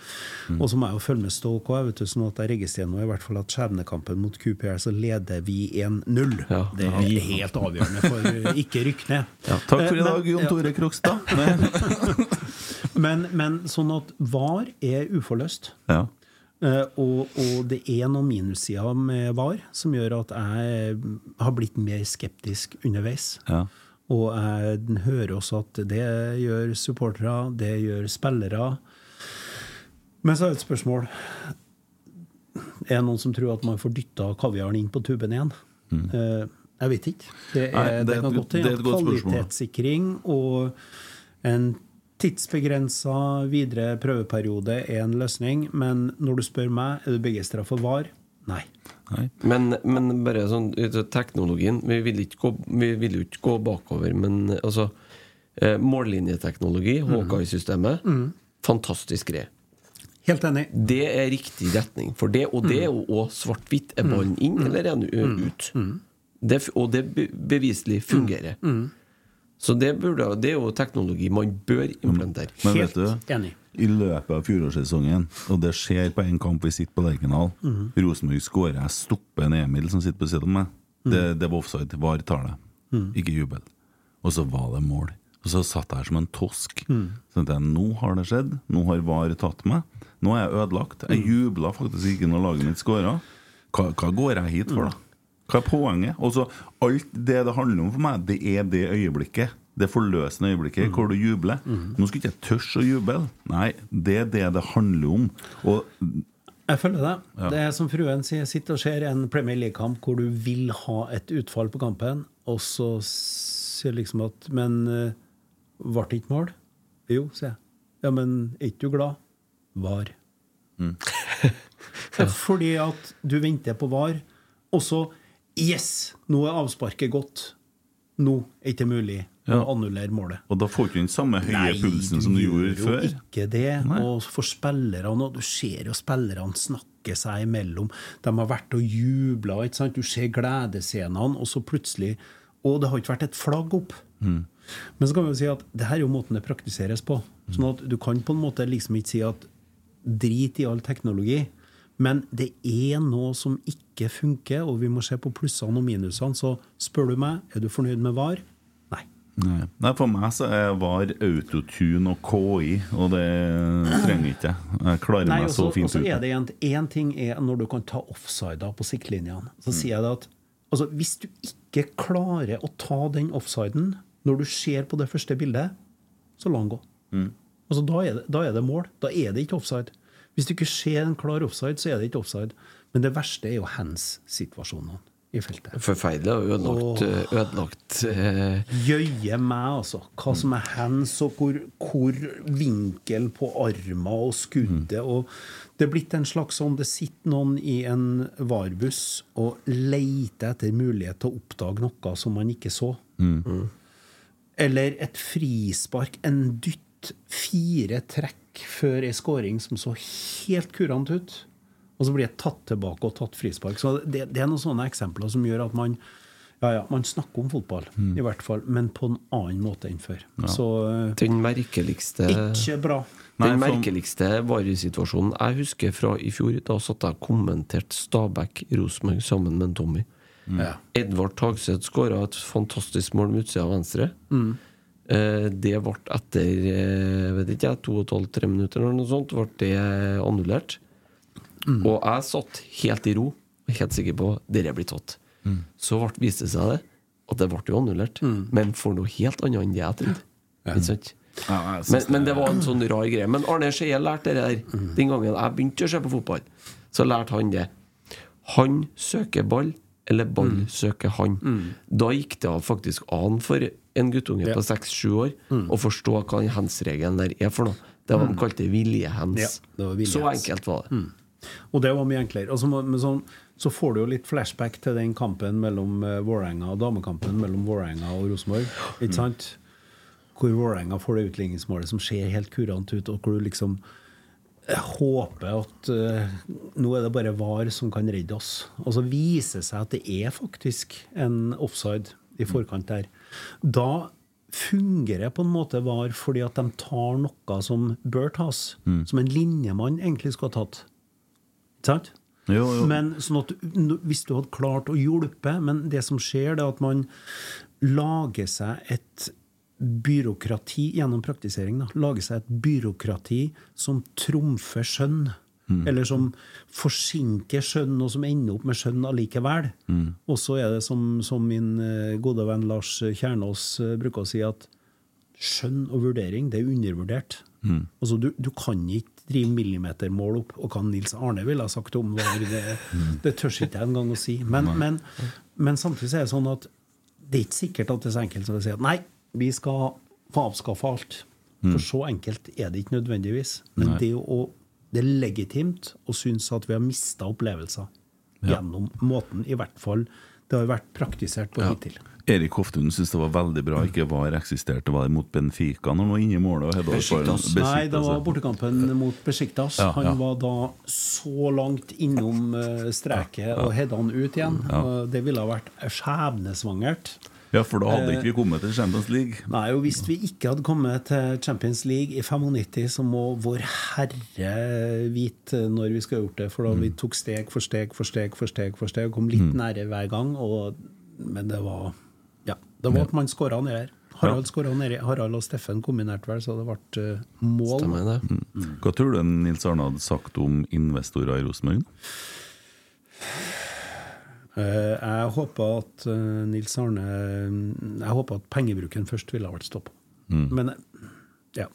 Og så må jeg jo følge med Stoke òg, sånn at jeg registrerer nå i hvert fall at skjebnekampen mot QPR så leder vi 1-0. Ja. Det er helt avgjørende for ikke rykke ned. Ja, Takk for i Eh, dag, Jon. Tore Krokstad. Men, men sånn at VAR er uforløst. Ja. Eh, og, og det er noen minussider med VAR som gjør at jeg har blitt mer skeptisk underveis. Ja. Og jeg hører også at det gjør supportere, det gjør spillere. Men så er det et spørsmål Er det noen som tror at man får dytta kaviaren inn på tuben igjen? Mm. Jeg vet ikke. Det, er. Nei, det det kan godt hende kvalitetssikring og en tidsbegrensa videre prøveperiode er en løsning. Men når du spør meg er du begeistra for VAR, nei. Men, men bare sånn teknologien Vi vil ikke gå, vi vil jo ikke gå bakover, men altså eh, Mållinjeteknologi, Mhm. Hawkeye-systemet, fantastisk greie. Helt enig. Det er riktig retning for det, og det er jo òg svart-hvitt. Er ballen inn, eller er den ut? Det, og det beviselig fungerer. Så det, burde, det er jo teknologi man bør implementere. Men vet du, enig. i løpet av fjorårssesongen, og det skjer på en kamp vi sitter på Lerkendal Mhm. Rosenborg skårer, jeg stopper en Emil som sitter på siden av meg. Det, det var offside. VAR tale. det. Mhm. Ikke jubel. Og så var det mål. Og så satt jeg her som en tosk. Mm. Så tenkte jeg, nå har det skjedd. Nå har VAR tatt meg. Nå er jeg ødelagt. Jeg Mhm. jubla faktisk ikke når laget mitt skåra. Hva, hva går jeg hit for, da? Hva er poenget? Også, Alt det det handler om for meg, det er det øyeblikket. Det forløsende øyeblikket hvor du jubler. Nå skal ikke jeg tørre å juble. Nei, det er det det handler om. Og Jeg følger deg. Ja. Det er som fruen sier, sitter og ser en Premier League-kamp hvor du vil ha et utfall på kampen, og så sier liksom at Men ble det ikke mål? Jo, sier jeg. Ja, men er ikke du glad? Var. Fordi at du venter på var, og så Yes! Nå er avsparket gått. Nå er det ikke mulig Ja. å annullere målet. Og da får du ikke den samme høye pulsen som du gjorde gjør før. jo ikke det. Nei. Og for spillerne, og du ser jo spillerne snakke seg imellom. De har vært og jubla, du ser gledesscenene, og så plutselig Og det har ikke vært et flagg opp. Mm. Men så kan vi jo si at det her er jo måten det praktiseres på. Sånn at du kan på en måte liksom ikke si at drit i all teknologi. Men det er noe som ikke funker, og vi må se på plussene og minusene. Så spør du meg, er du fornøyd med VAR? Nei. Nei, For meg så er VAR autotune og KI, og det trenger ikke jeg. Jeg klarer Nei, meg også, så fint også er det en, en ting er når du kan ta offsider på siktlinjene. Så Mm. sier jeg det at altså, hvis du ikke klarer å ta den offsiden når du ser på det første bildet, så la den gå. Mm. Altså, da, er det, da er det mål. Da er det ikke offside. Hvis du ikke ser en klar offside, så er det ikke offside. Men det verste er jo hands-situasjonene i feltet. Forferdelig og ødelagt, Åh. ødelagt eh, Jøye meg, altså. Hva som er hands, og hvor, hvor vinkel på arma og skuddet og Det er blitt en slags sånn Det sitter noen i en varbuss og leter etter mulighet til å oppdage noe som man ikke så. Eller et frispark, en dytt, fire trekk før ei scoring som så helt kurant ut. Og så blir jeg tatt tilbake og tatt frispark. Så det, det er noen sånne eksempler som gjør at man ja, ja, man snakker om fotball, i hvert fall, men på en annen måte enn før. Så eh, Den merkeligste Ikke bra. Den merkeligste varesituasjonen jeg husker fra i fjor, da satt jeg og kommenterte Stabæk-Rosenborg sammen med en Tommy. Ja. Edvard Tagseth skåra et fantastisk mål med utsida av venstre. Mm. Eh, Det ble etter eh, vet ikke jeg, to og et halvt, tre minutter eller noe sånt, ble det annullert. Mm. Og jeg satt helt i ro, helt sikker på at dette blir tatt. Mm. Så ble, viste det seg det, at det ble jo annullert, men for noe helt annet enn det jeg trodde. Ikke sant? Ja, synes Men, men det var en sånn rar greie. Men Arne Skeie lærte det der den gangen jeg begynte å se på fotball. Så lærte han det. Han søker ball, eller ball søker han. Da gikk det faktisk an for en guttunge Ja. på seks-sju år å forstå hva den hands-regelen der er for noe. Det var de kalte vilje-hands. Ja, vilje Så enkelt var det. Og det var mye enklere. Altså, så, men sånn, så får du jo litt flashback til den kampen mellom Vårenga og damekampen mellom Vårenga og Rosenborg. Ikke sant? Hvor Vårenga får det utligningsmålet som ser helt kurant ut, og hvor du liksom eh, håper at uh, nå er det bare VAR som kan redde oss. Og så viser det seg at det er faktisk en offside i forkant der. Da fungerer på en måte VAR fordi at de tar noe som bør tas, som en linjemann egentlig skulle ha tatt. Sant? Jo, jo. Men sånn at hvis du hadde klart å hjelpe Men det som skjer, det er at man lager seg et byråkrati gjennom praktisering. Da. Lager seg et byråkrati som trumfer skjønn. Mm. Eller som forsinker skjønn, og som ender opp med skjønn allikevel. Mm. Og så er det som, som min eh, gode venn Lars Kjernås eh, bruker å si, at skjønn og vurdering, det er undervurdert. Mm. Altså, du, du kan ikke drive millimetermål opp, og hva Nils Arne ville ha sagt om det, det tør ikke jeg engang å si. Men, men, men samtidig er det sånn at det er ikke sikkert at det er så enkelt som å si at nei, vi skal få avskaffe alt. For så enkelt er det ikke nødvendigvis. Men det, å, det er legitimt å synes at vi har mista opplevelser Ja. gjennom måten, i hvert fall det har vært praktisert på hittil. Erik Hoftun syntes det var veldig bra ikke VAR eksisterte. Var det mot Benfica når han var inne i målet? og Besiktas. ballen? Nei, det var bortekampen mot Besiktas. Ja, Han ja. var da så langt innom eh, streket og hedda han ut igjen. Ja. Og Det ville ha vært skjebnesvangert. Ja, for da hadde Eh, ikke vi kommet til Champions League. Nei, og Hvis vi ikke hadde kommet til Champions League i 95, så må Vår Herre vite når vi skal ha gjort det. For da vi Mm. tok steg for steg for steg for steg, for steg kom litt Mm. nære hver gang. Og, men det var Ja, det var at man skåra ned her. Harald skåra nedi. Harald og Steffen kombinerte vel, så det ble eh, mål. Stemmer det. Mm. Hva tror du Nils Arne hadde sagt om investorer i Rosenborg? Eh, jeg håper at eh, Nils Arne Jeg håper at pengebruken først ville ha vært stoppa. Mm. Men ja.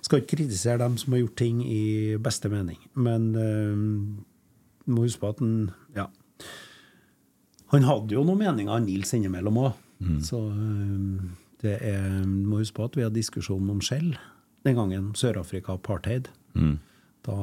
Skal ikke kritisere dem som har gjort ting i beste mening. Men uh, må huske på at han Ja. Han hadde jo noen meninger, Nils innimellom òg. Mm. Så eh, det er Må huske på at vi hadde diskusjon om skjell den gangen. Sør-Afrika apartheid. Mm. Da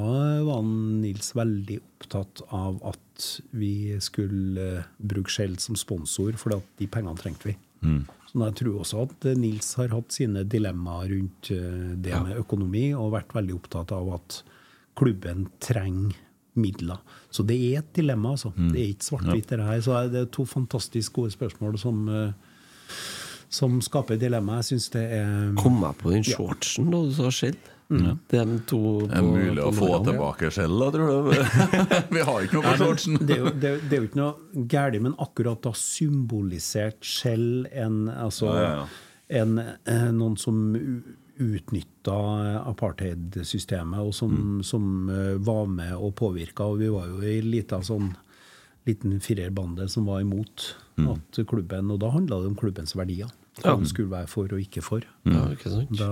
var Nils veldig opptatt av at vi skulle bruke Shell som sponsor, for de pengene trengte vi. Mm. Så jeg tror også at Nils har hatt sine dilemmaer rundt eh, det Ja. med økonomi, og vært veldig opptatt av at klubben trenger midler. Så det er et dilemma, altså. Mm. Det er ikke svart-hvitt, det her. Så det er to fantastisk gode spørsmål som, eh, som skaper dilemma. Jeg syns det er Kom jeg på den Ja. shortsen da du sa skjell? Mm. Det er de to Det er mulig å få tilbake skjell, da, tror du? vi har ikke noe på shortsen. Det, er jo- det, det er jo ikke noe galt, men akkurat da symbolisert skjell en, altså, Ja, ja, ja. En, eh, noen som utnytta apartheidsystemet, og som, Mm. som eh, var med og påvirka. Og vi var jo ei lita sånn liten firerbande som var imot Mm. at klubben Og da handla det om klubbens verdier. Hva Ja. skulle være for og ikke for. Ja, ikke sant? Da,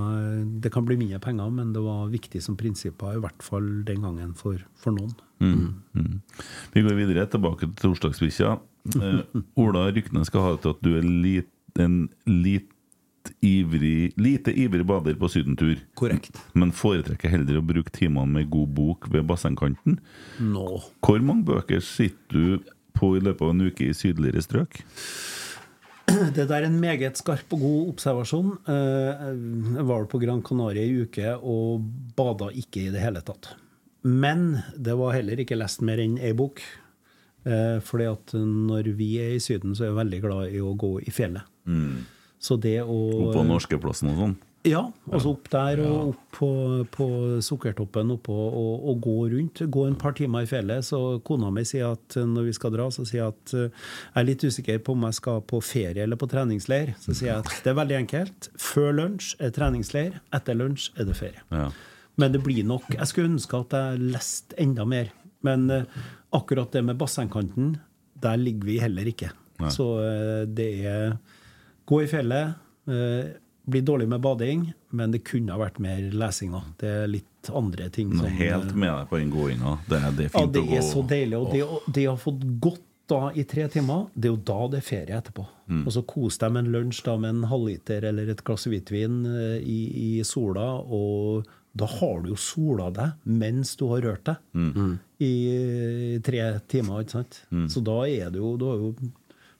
det kan bli mindre penger, men det var viktig som prinsipper, i hvert fall den gangen for, for noen. Mm. Mm. Vi går videre, tilbake til torsdagsbikkja. Eh, Ola Rykne skal ha det til at du er lit, en lit ivrig, lite ivrig bader på sydentur. Korrekt. Men foretrekker heller å bruke timene med god bok ved bassengkanten. Nå. Hvor mange bøker sitter du på i løpet av en uke i sydligere strøk? Det der er en meget skarp og god observasjon. Eh, Jeg var på Gran Canaria i uke og bada ikke i det hele tatt. Men det var heller ikke lest mer enn ei bok. Eh, Fordi at når vi er i Syden, så er jeg veldig glad i å gå i fjellet. Så det å Opp på Norskeplassen og sånn? Ja, altså opp der og opp på, på Sukkertoppen oppå og, og gå rundt. Gå en par timer i fjellet. Så kona mi sier at når vi skal dra, så sier jeg at eh, jeg er litt usikker på om jeg skal på ferie eller på treningsleir. Så sier jeg at det er veldig enkelt. Før lunsj er treningsleir, etter lunsj er det ferie. Ja. Men det blir nok Jeg skulle ønske at jeg leste enda mer. Men eh, akkurat det med bassengkanten, der ligger vi heller ikke. Nei. Så eh, det er gå i fjellet. Eh, bli dårlig med bading, men det kunne ha vært mer lesing Da. Det er litt andre ting som helt eh, med deg på den gåinga. Det, er- det er Ja, fint det å gå er så deilig. Og det, å fått godt da i tre timer, det er jo da det er ferie etterpå. Mm. Og så kos deg med en lunsj da med en halvliter eller et glass hvitvin eh, i, i sola, og da har du jo sola deg mens du har rørt deg Mm. i tre timer, ikke sant? Så da er det jo Du har jo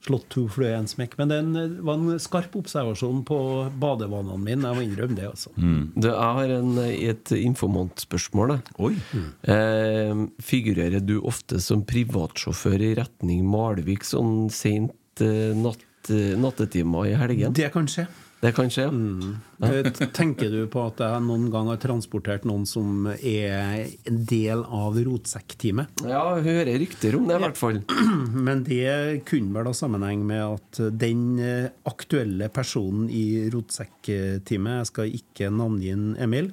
slått to fluer i en smekk. Men det en- det var en skarp observasjon på badevanene mine. Jeg må innrømme det, altså. Du, jeg har en, et informantspørsmål. Oi. Mm. Eh, figurerer du ofte som privatsjåfør i retning Malvik sånn sent eh, natt, eh, nattetimer i helgen? Det kan skje. Det kan skje? Eh, Tenker du på at jeg noen gang har transportert noen som er en del av rotsekkteamet? Ja, hører rykter om det, i hvert fall. Men det kunne vel ha sammenheng med at den eh, aktuelle personen i rotsekkteamet, jeg skal ikke navngi en Emil,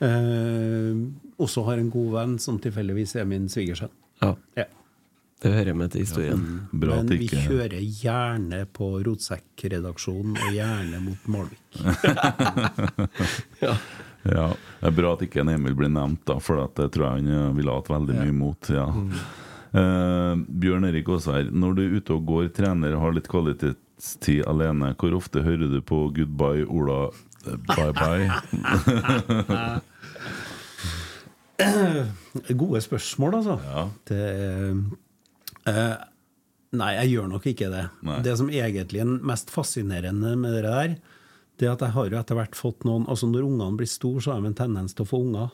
eh, også har en god venn som tilfeldigvis er min svigersønn. Ja. Ja. Det hører med til historien. Bra Men vi ikke kjører gjerne på Rotsekkredaksjonen, og gjerne mot Malvik. Ja. Ja, Det er bra at ikke en Emil blir nevnt, da, for det tror jeg han eh, ville hatt veldig mye imot. Ja. Eh, Bjørn Erik Aasvær, når du er ute og går, trener og har litt kvalitetstid alene, hvor ofte hører du på 'Goodbye, Ola'? eh, Bye bye. Gode spørsmål, altså. Ja. Det, eh, nei, jeg gjør nok ikke det. Nei. Det som egentlig er mest fascinerende med det der, det er at jeg har jo etter hvert fått noen Altså Når ungene blir store, så har de en tendens til å få unger.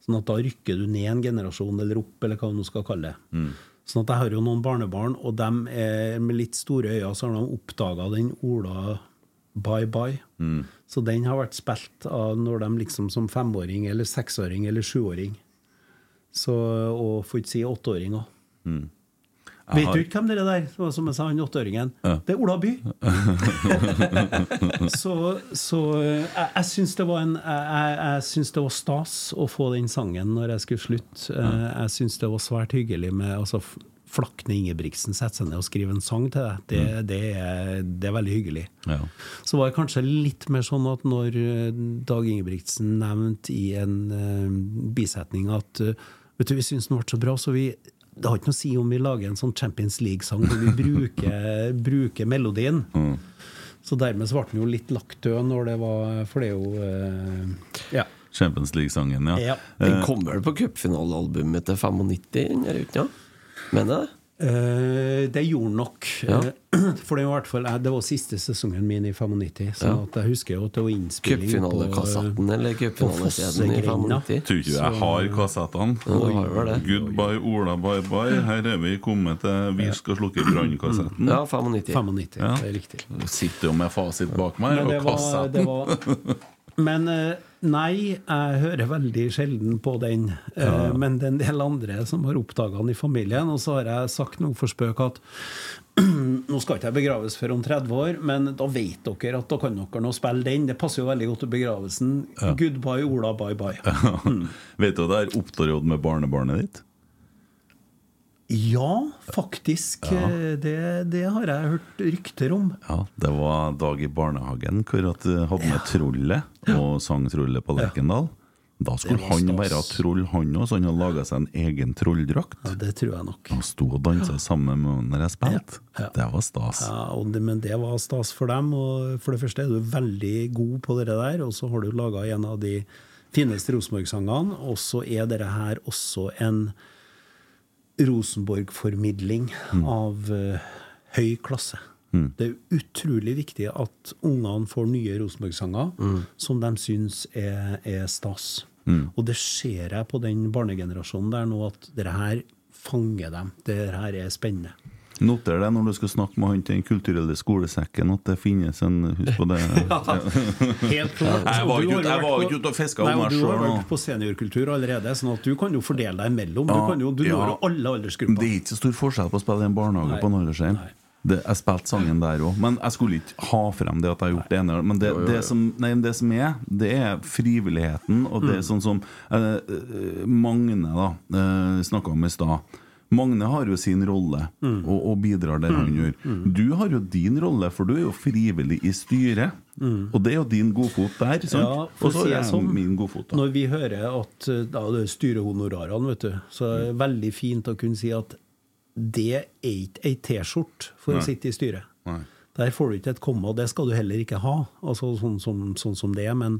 Sånn at da rykker du ned en generasjon, eller opp, eller hva du skal kalle det. Sånn at jeg har jo noen barnebarn, og dem er med litt store øyne så har de oppdaga den Ola Bye Bye. Så den har vært spilt av når de liksom som femåring, eller seksåring, eller sjuåring. Så, og for ikke si åtteåring òg. Jeg Vet har- du ikke hvem det er der? Som jeg sa, han åtteåringen. Ja. Det er Ola By. så så eh, jeg, jeg syns det det var stas å få den sangen når jeg skulle slutte. Eh, Jeg syns det var svært hyggelig med altså, Flakne Ingebrigtsen setter seg ned og skriver en sang til deg. Det, det, er, det er veldig hyggelig. Ja. Så var det kanskje litt mer sånn at når eh, Dag Ingebrigtsen nevnte i en uh, bisetning at uh, Vet du, vi syns den ble så bra, så vi det har ikke noe å si om vi lager en sånn Champions League-sang hvor vi bruker, bruker melodien. Så dermed så ble den jo litt lagt død når det var For det er jo eh, Ja. Champions League-sangen, ja. Ja. Den Eh, kom vel på cupfinalealbumet til 95, den der uten, ja? Mener jeg det? Eh, det gjorde nok. Ja. Eh, For det var, i hvert fall, det var siste sesongen min i 95, så Ja. at jeg husker jo at det var innspilling Cupfinalekassetten eller på i 95? Tror ikke jeg har kassettene. Ja. Goodbye, Ola, bye bye. Her er vi kommet til Vi skal slukke brannkassetten. Ja, 95. 95, Ja. det er riktig. Sitter jo med fasit bak meg, det og var, kassetten. det var Men eh, nei, jeg hører veldig sjelden på den. Ja. Men det er en del andre som har oppdaga den i familien. Og så har jeg sagt noe for spøk at nå skal ikke jeg begraves før om 30 år, men da vet dere at da kan dere nå spille den. Det passer jo veldig godt til begravelsen. Goodbye, Ola, bye bye. Vet du det er opptrådt med barnebarnet ditt? Ja, faktisk. Ja. Det, det har jeg hørt rykter om. Ja, Det var dag i barnehagen hvor at du hadde med trollet og sang trollet på Lerkendal. Da skulle han være troll, han òg, så han hadde laga seg en egen trolldrakt. Ja, det tror jeg nok. Han sto og dansa sammen med meg når jeg spilte. Ja, ja. Det var stas. Ja, og det, Men det var stas for dem. Og for det første er du veldig god på det der, og så har du laga en av de fineste Rosenborg-sangene. Og så er dette her også en Rosenborg-formidling av uh, høy klasse. Det er utrolig viktig at ungene får nye Rosenborg-sanger som de syns er, er stas. Og det ser jeg på den barnegenerasjonen der nå, at det her fanger dem. Det her er spennende. Noter det når du skal snakke med han til Den kulturelle skolesekken, at det finnes en Husk på det. Helt klart. Jeg var jo ikke ute- og Nei, om meg sjøl. Du har vært på seniorkultur allerede, sånn at du kan jo fordele deg imellom. Du, kan jo, du ja. når jo alle aldersgrupper. Det er ikke så stor forskjell på å spille i en barnehage Nei. på en aldersheim. Det, jeg spilte sangen der òg, men jeg skulle ikke ha frem det at jeg har gjort det ene. Men det, det, som, nei, det som er, det er frivilligheten, og det er sånn som eh, eh, Magne da eh, snakka om i stad. Magne har jo sin rolle og, og bidrar der han gjør. Du har jo din rolle, for du er jo frivillig i styret. Og det er jo din godfot der. Sant? Ja, og så er jeg som, min godfot. Da. Når vi hører at eh, da, det er styrehonorarene, vet du, så er det veldig fint å kunne si at det er ikke ei T-skjorte for Nei. å sitte i styret. Nei. Der får du ikke et komma, og det skal du heller ikke ha, altså sånn, som, sånn som det er. Men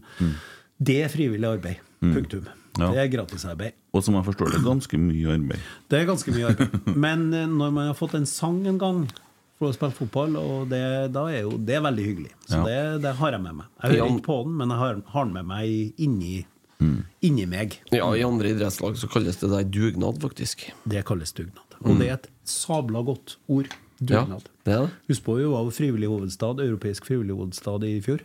det er frivillig arbeid. Punktum. Mm. Ja. Det er gratisarbeid. Og som jeg forstår det, ganske mye arbeid. Det er ganske mye arbeid. Men eh, når man har fått en sang en gang for å spille fotball, og det, da er jo det er veldig hyggelig. Så Ja. det, det har jeg med meg. Jeg hører ikke på den, men jeg har, har den med meg inni, inni meg. Ja, I andre idrettslag så kalles det der dugnad, faktisk. Det kalles dugnad. Og det er et sabla godt ord. Dugnad. Ja, det er det. Husk på, vi var jo frivillig hovedstad, europeisk frivillig hovedstad i fjor.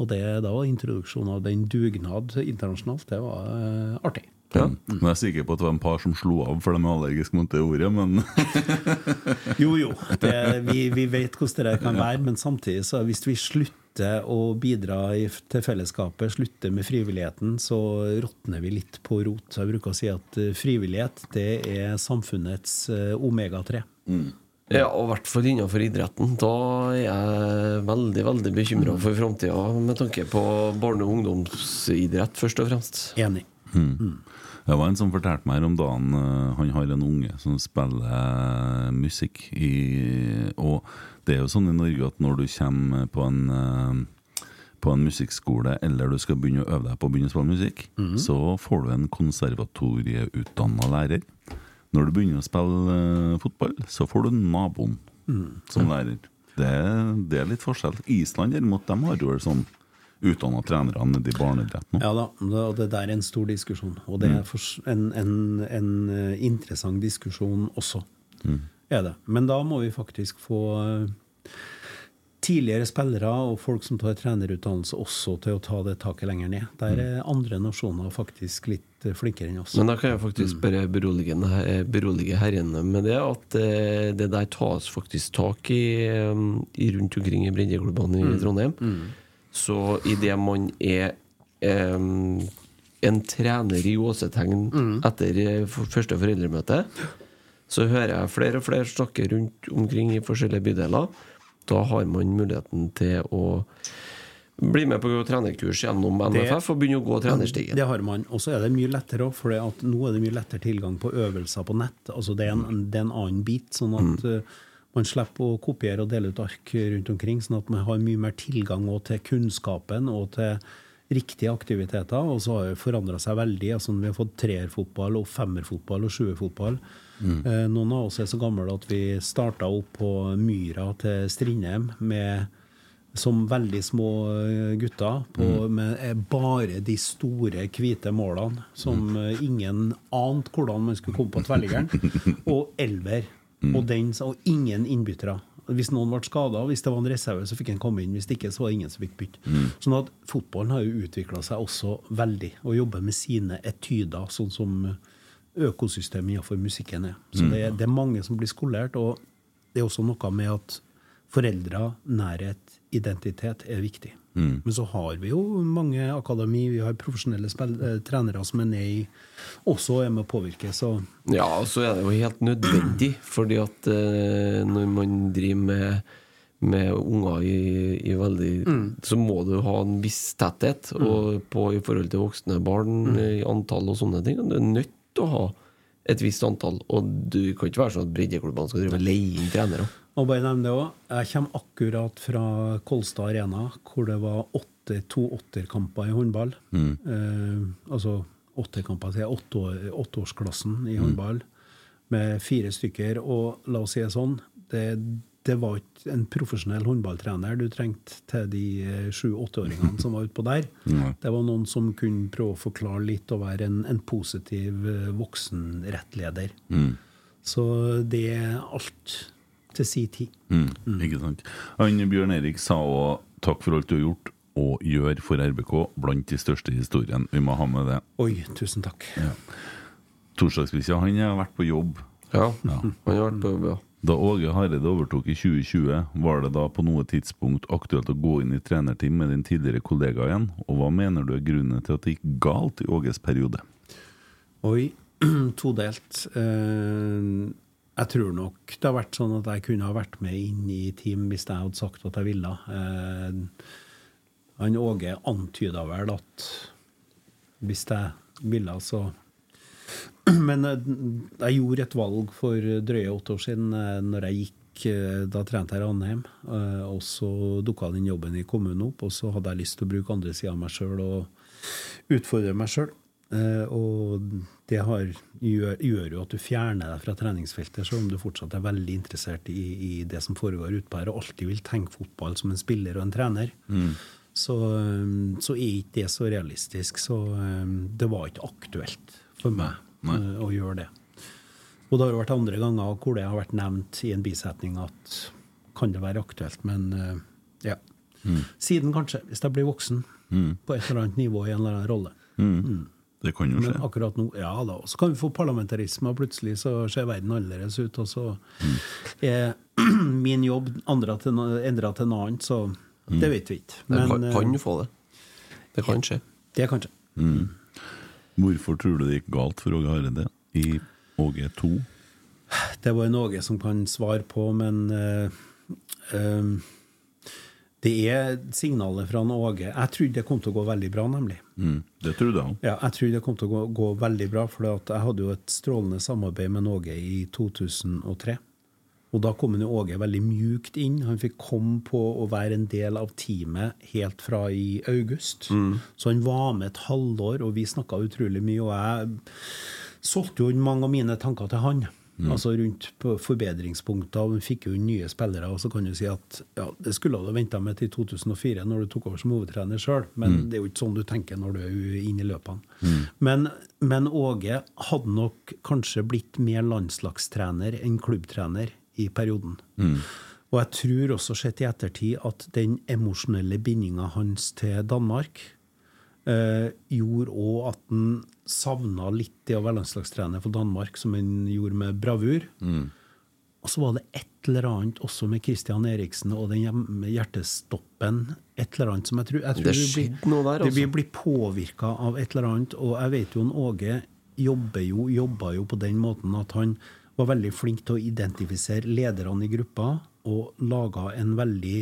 Og det, da var introduksjonen av den dugnad internasjonalt, det var uh, artig. Mm. Men jeg er sikker på at det var en par som slo av for de er allergiske mot det ordet, men Jo, jo. Det, vi, vi vet hvordan det kan være, men samtidig så hvis vi slutter å bidra i, til fellesskapet, slutter med frivilligheten, så råtner vi litt på rot. Så jeg bruker å si at eh, frivillighet det er samfunnets eh, omega-3. Ja, og i hvert fall innenfor idretten. Da er jeg veldig veldig bekymra for framtida med tanke på barne- og ungdomsidrett, først og fremst. Enig. Mm. Det var en som fortalte meg her om dagen eh, Han har en unge som spiller musikk i Og det er jo sånn i Norge at når du kommer på en eh, på en musikkskole eller du skal begynne å øve deg på å begynne å spille musikk, mm. så får du en konservatorieutdanna lærer. Når du begynner å spille eh, fotball, så får du naboen mm. som lærer. Det, det er litt forskjell. Island derimot, de har jo vel sånn utdanna trenere nede i barneidrett nå. Ja da, og det der er en stor diskusjon. Og det er en, en, en eh, interessant diskusjon også. Mm. Er det. Men da må vi faktisk få eh, tidligere spillere og folk som tar trenerutdannelse, også til å ta det taket lenger ned. Der er andre nasjoner faktisk litt eh, flinkere enn oss. Men da kan jeg faktisk bare berolige, berolige herrene med det, at det der tas faktisk tak i, i rundt omkring i breddeklubbene i Mm. Trondheim. Mm. Så idet man er eh, en trener i gåsetegn Mm. etter eh, første foreldremøte, så hører jeg flere og flere snakke rundt omkring i forskjellige bydeler. Da har man muligheten til å bli med på trenerkurs gjennom NFF og begynne å gå trenerstigen. Det har man. Og så er det mye lettere òg, for nå er det mye lettere tilgang på øvelser på nett. Altså det, er en, det er en annen bit, sånn at eh, man slipper å kopiere og dele ut ark rundt omkring. Sånn at man har mye mer tilgang til kunnskapen og til riktige aktiviteter. Og så har det forandra seg veldig. altså Vi har fått treerfotball og femmerfotball og sjuerfotball. Mm. Eh, Noen av oss er så gamle at vi starta opp på Myra til Strindheim med som veldig små eh, gutter på, med eh, bare de store, hvite målene som eh, ingen ante hvordan man skulle komme på tverrliggeren. Og elver. Og, den, og ingen innbyttere. Hvis noen ble skada, hvis det var en reserve, så fikk han komme inn. Hvis det ikke, så var det ingen som fikk bytte. Mm. Sånn at fotballen har jo utvikla seg også veldig, og jobber med sine etyder, sånn som økosystemet innenfor musikken er. Så Mm. det, det er mange som blir skolert, og det er også noe med at foreldre, nærhet, identitet er viktig. Mm. Men så har vi jo mange akademi, vi har profesjonelle spill, eh, trenere som er nede i også er med å påvirke, så Ja, og så er det jo helt nødvendig, fordi at eh, når man driver med med unger i, i veldig Mm. Så må du ha en viss tetthet og på, i forhold til voksne barn Mm. i antall og sånne ting. Du er nødt til å ha et visst antall, og du kan ikke være sånn at breddeklubbene skal drive og leie inn trenere. Og bare nevne det også, Jeg kommer akkurat fra Kolstad Arena, hvor det var åtte, to åtterkamper i håndball. Mm. Eh, altså åtterkamper til åtteårsklassen i Mm. håndball, med fire stykker. Og la oss si det sånn, det, det var ikke en profesjonell håndballtrener du trengte til de eh, sju-åtteåringene som var utpå der. Mm. Det var noen som kunne prøve å forklare litt og være en, en positiv eh, voksenrettleder. Mm. Så det er alt til si tid. Mm, Ikke sant. Han Bjørn Erik sa òg takk for alt du har gjort og gjør for RBK, blant de største i historien. Vi må ha med det. Oi, tusen takk. Ja. Torsdagsbikkja, han har vært på jobb. Ja, han har vært på jobb, ja. Da Åge Hareide overtok i 2020, var det da på noe tidspunkt aktuelt å gå inn i trenerteam med din tidligere kollega igjen? Og hva mener du er grunnen til at det gikk galt i Åges periode? Oi, todelt. Jeg tror nok det har vært sånn at jeg kunne ha vært med inn i team hvis jeg hadde sagt at jeg ville. Eh, han Åge antyda vel at hvis jeg ville, så Men eh, jeg gjorde et valg for drøye åtte år siden eh, når jeg gikk eh, da trente jeg i Ranheim. Og så dukka den jobben i kommunen opp, og så hadde jeg lyst til å bruke andre sida av meg sjøl og utfordre meg sjøl. Og det har, gjør, gjør jo at du fjerner deg fra treningsfeltet, selv om du fortsatt er veldig interessert i, i det som foregår utpå her, og alltid vil tenke fotball som en spiller og en trener. Mm. Så, um, så er ikke det så realistisk. Så um, det var ikke aktuelt for meg Nei. å gjøre det. Og det har vært andre ganger hvor det har vært nevnt i en bisetning at kan det være aktuelt, men ja. Mm. Siden kanskje, hvis jeg blir voksen Mm. på et eller annet nivå i en eller annen rolle. Mm. Det kan jo Men akkurat nå, ja da. Så kan vi få parlamentarisme, og plutselig så ser verden annerledes ut. Og så er min jobb endra til, til noe annet, så det vet vi ikke. Det kan, eh, kan jo få det. Det kan skje. Det kan skje. Mm. Hvorfor tror du det gikk galt for Åge Hareide i Åge 2? Det var en Åge som kan svare på, men uh, eh, det er signalet fra Åge. Jeg trodde det kom til å gå veldig bra, nemlig. Mm. Det trodde han. Ja, jeg trodde det kom til å gå, gå veldig bra, for jeg hadde jo et strålende samarbeid med Åge i 2003. Og da kom han Åge veldig mjukt inn. Han fikk komme på å være en del av teamet helt fra i august. Så han var med et halvår, og vi snakka utrolig mye. Og jeg solgte jo mange av mine tanker til han. Altså rundt på forbedringspunkter. og fikk jo inn nye spillere. Og så kan du si at ja, det skulle du venta med til 2004, når du tok over som hovedtrener sjøl. Men det er jo ikke sånn du tenker når du er inne i løpene. Men, men Åge hadde nok kanskje blitt mer landslagstrener enn klubbtrener i perioden. Og jeg tror også sett i ettertid at den emosjonelle bindinga hans til Danmark eh, gjorde òg at han savna litt det å være landslagstrener for Danmark, som han gjorde med bravur. Og så var det et eller annet også med Christian Eriksen og den hjertestoppen. Et eller annet som jeg tror, jeg tror Det vi skjedde noe der, altså. altså. blir påvirka av et eller annet. Og jeg vet jo at Åge jobber jo, jobba jo på den måten at han var veldig flink til å identifisere lederne i gruppa og laga en veldig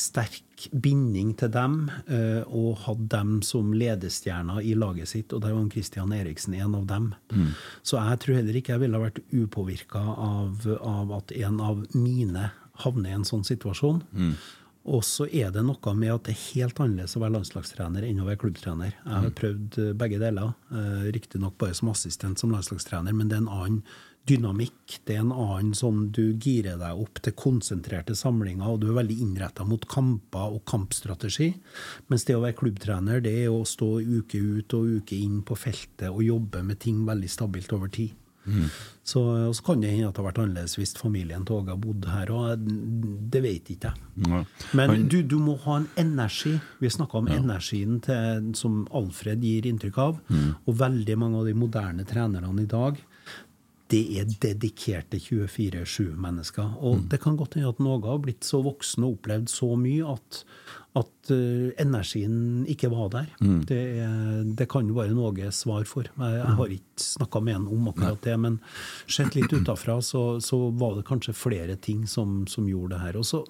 sterk binding til dem, eh, og hadde dem som ledestjerner i laget sitt, og der var Christian Eriksen en av dem. Så jeg tror heller ikke jeg ville vært upåvirka av, av at en av mine havner i en sånn situasjon. Og så er det noe med at det er helt annerledes å være landslagstrener enn å være klubbtrener. Jeg har prøvd eh, begge deler, eh, riktignok bare som assistent som landslagstrener, men det er en annen dynamikk. Det er en annen sånn du girer deg opp til konsentrerte samlinger, og du er veldig innretta mot kamper og kampstrategi. Mens det å være klubbtrener, det er å stå uke ut og uke inn på feltet og jobbe med ting veldig stabilt over tid. Så, og så kan det hende at det har vært annerledes hvis familien til Åge har her Og Det vet ikke jeg. Ja. Men du, du må ha en energi. Vi snakka om energien til, som Alfred gir inntrykk av. Og veldig mange av de moderne trenerne i dag, det er dedikerte 24-7-mennesker. Og det kan godt hende at noen har blitt så voksne og opplevd så mye at, at uh, energien ikke var der. Det, er, det kan jo bare Någe svar for. Jeg, jeg har ikke snakka med ham om akkurat det, men sett litt utafra, så, så var det kanskje flere ting som, som gjorde det her. Og så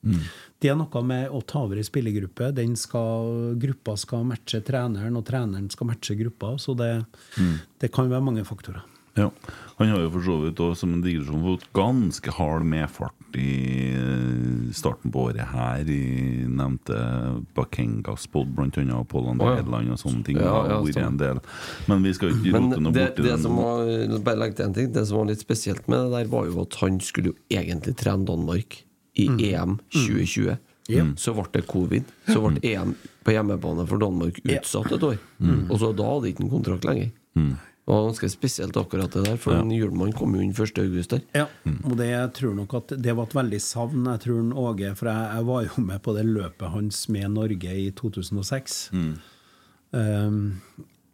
det er noe med å ta over ei spillergruppe. Den skal, gruppa skal matche treneren, og treneren skal matche gruppa. Så det, det kan være mange faktorer. Ja. Han har jo for så vidt også, som en digresjon fått ganske hard medfart i starten på året her. I nevnte Bakengaspod, blant annet Pål André. Hedeland og sånne ting. Ja, har ja, vært en del. Men vi skal ikke rote noe det, borti det det som var Bare legge til en ting Det som var litt spesielt med det der, var jo at han skulle jo egentlig trene Danmark i Mm. EM 2020. Så ble det covid. Så ble EM på hjemmebane for Danmark utsatt et år. Mm. Og så da hadde ikke han kontrakt lenger. Det var ganske spesielt akkurat det der, for en Hjulmann kom jo inn 1. august der. Ja, og det, jeg tror nok at det var et veldig savn. Jeg tror den Åge, For jeg, jeg var jo med på det løpet hans med Norge i 2006. Um,